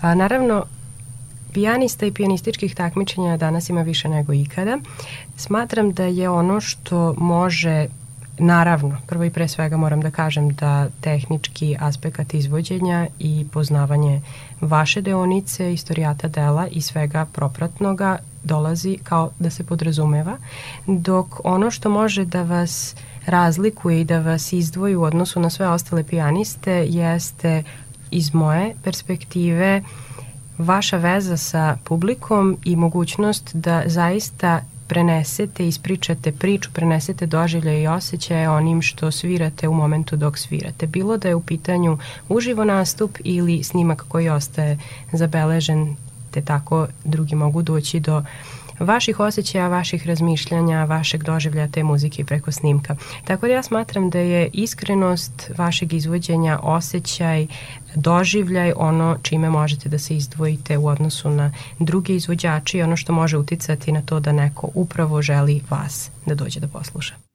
A, naravno, pijanista i pijanističkih takmičenja danas ima više nego ikada. Smatram da je ono što može Naravno, prvo i pre svega moram da kažem da tehnički aspekt izvođenja i poznavanje vaše deonice, istorijata dela i svega propratnoga dolazi kao da se podrazumeva, dok ono što može da vas razlikuje i da vas izdvoji u odnosu na sve ostale pijaniste jeste iz moje perspektive vaša veza sa publikom i mogućnost da zaista prenesete, ispričate priču, prenesete doživlje i osjećaje onim što svirate u momentu dok svirate. Bilo da je u pitanju uživo nastup ili snimak koji ostaje zabeležen, te tako drugi mogu doći do vaših osjećaja, vaših razmišljanja, vašeg doživljaja te muzike preko snimka. Tako da ja smatram da je iskrenost vašeg izvođenja, osjećaj, doživljaj ono čime možete da se izdvojite u odnosu na druge izvođače i ono što može uticati na to da neko upravo želi vas da dođe da posluša.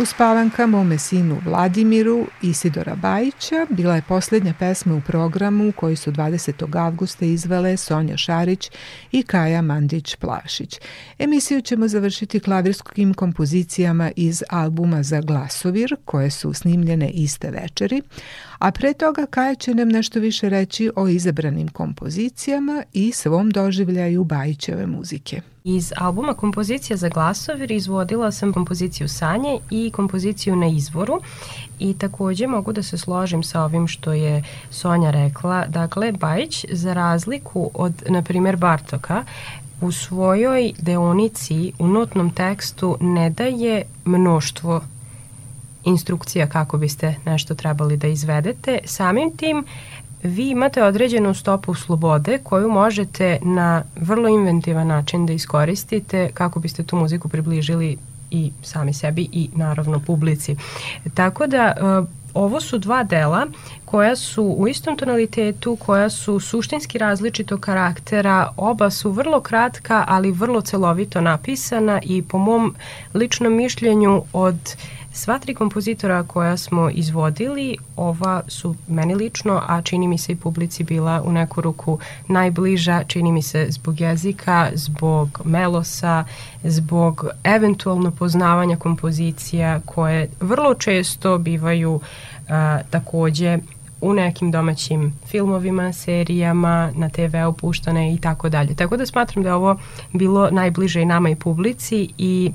U spavankama u sinu Vladimiru Isidora Bajića bila je poslednja pesma u programu koji su 20. avgusta izvele Sonja Šarić i Kaja Mandić-Plašić. Emisiju ćemo završiti klavirskim kompozicijama iz albuma za glasovir koje su snimljene iste večeri, a pre toga Kaja će nam nešto više reći o izabranim kompozicijama i svom doživljaju Bajićeve muzike. Iz albuma Kompozicija za glasovir izvodila sam kompoziciju Sanje i kompoziciju Na izvoru i takođe mogu da se složim sa ovim što je Sonja rekla. Dakle, Bajić za razliku od, na primer, Bartoka, u svojoj deonici u notnom tekstu ne daje mnoštvo instrukcija kako biste nešto trebali da izvedete. Samim tim vi imate određenu stopu slobode koju možete na vrlo inventivan način da iskoristite kako biste tu muziku približili i sami sebi i naravno publici. Tako da e, ovo su dva dela koja su u istom tonalitetu, koja su suštinski različitog karaktera, oba su vrlo kratka, ali vrlo celovito napisana i po mom ličnom mišljenju od uh, Sva tri kompozitora koja smo izvodili, ova su meni lično, a čini mi se i publici bila u neku ruku najbliža, čini mi se zbog jezika, zbog melosa, zbog eventualno poznavanja kompozicija koje vrlo često bivaju a, takođe u nekim domaćim filmovima, serijama, na TV opuštane i tako dalje. Tako da smatram da je ovo bilo najbliže i nama i publici i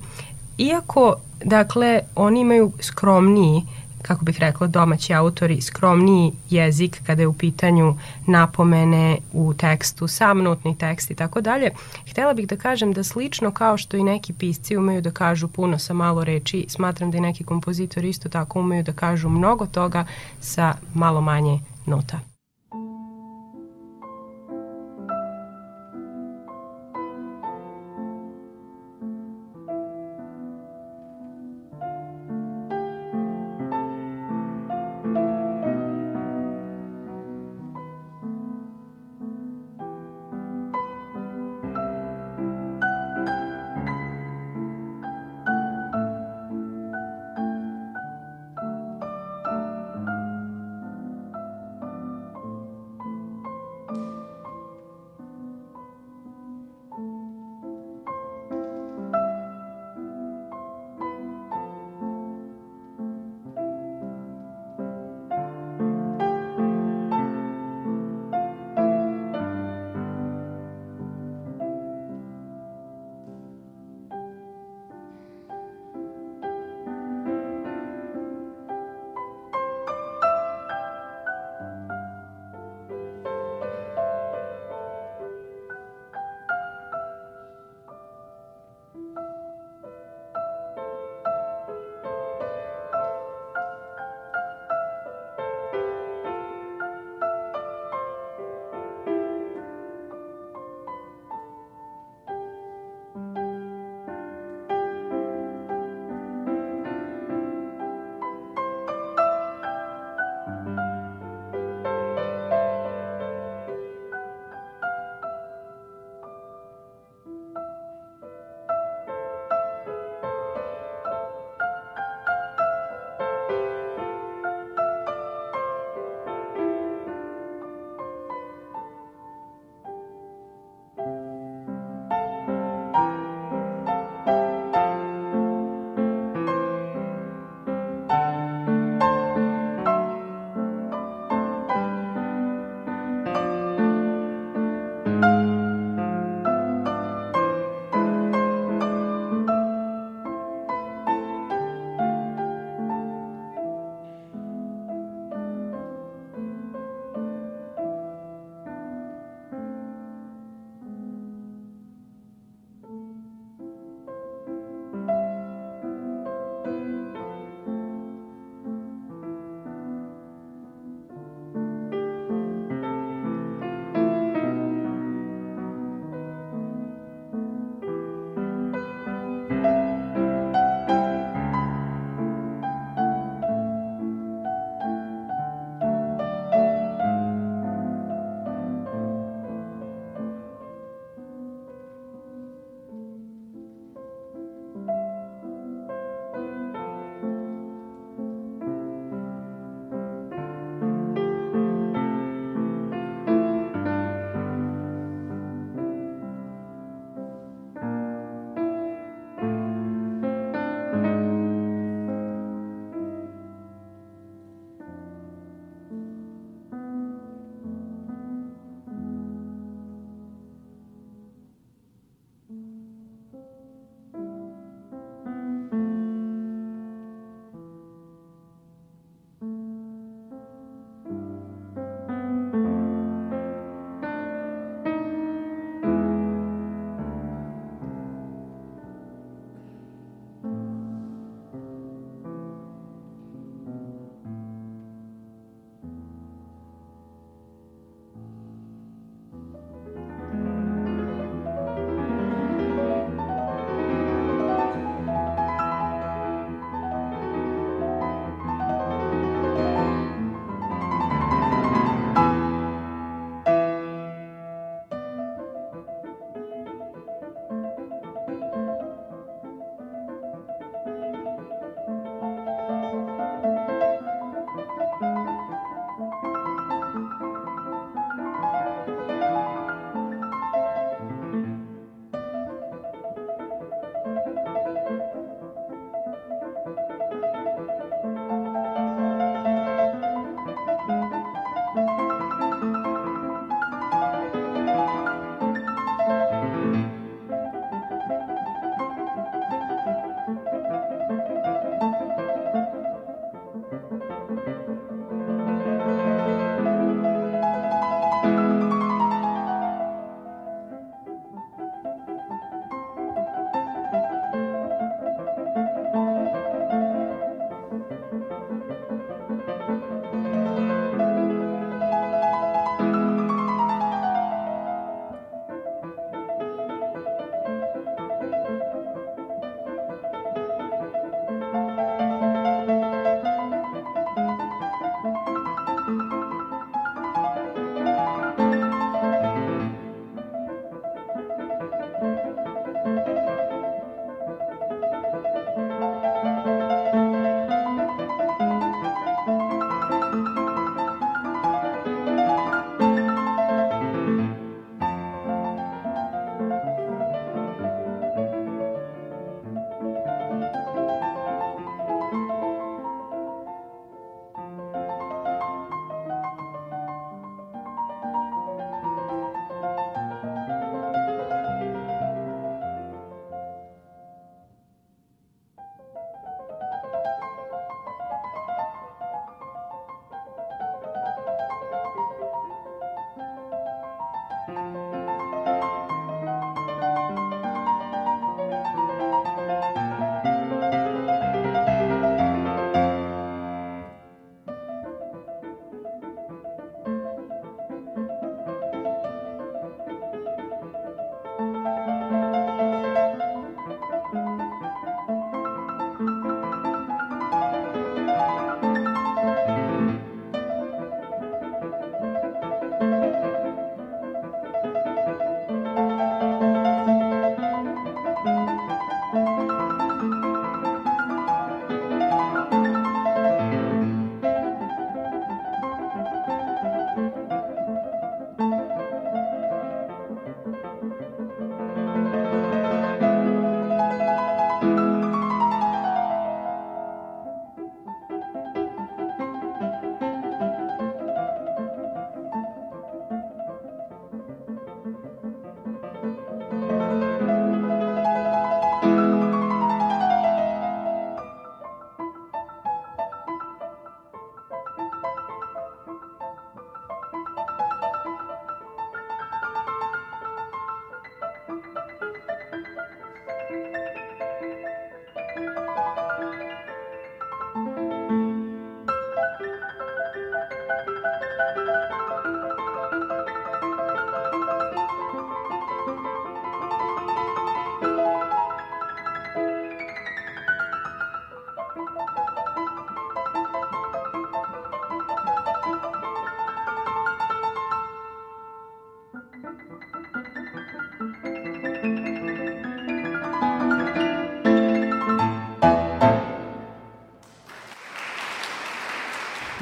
iako Dakle, oni imaju skromniji kako bih rekla, domaći autori skromniji jezik kada je u pitanju napomene u tekstu, sam notni tekst i tako dalje. Htela bih da kažem da slično kao što i neki pisci umeju da kažu puno sa malo reči, smatram da i neki kompozitori isto tako umeju da kažu mnogo toga sa malo manje nota.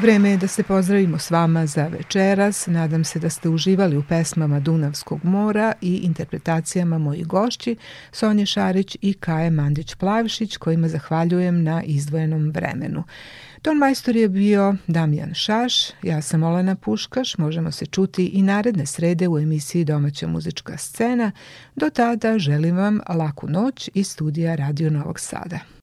Vreme je da se pozdravimo s vama za večeras. Nadam se da ste uživali u pesmama Dunavskog mora i interpretacijama mojih gošći Sonje Šarić i Kaje Mandić-Plavšić kojima zahvaljujem na izdvojenom vremenu. Ton majstor je bio Damjan Šaš, ja sam Olena Puškaš, možemo se čuti i naredne srede u emisiji Domaća muzička scena. Do tada želim vam laku noć iz studija Radio Novog Sada.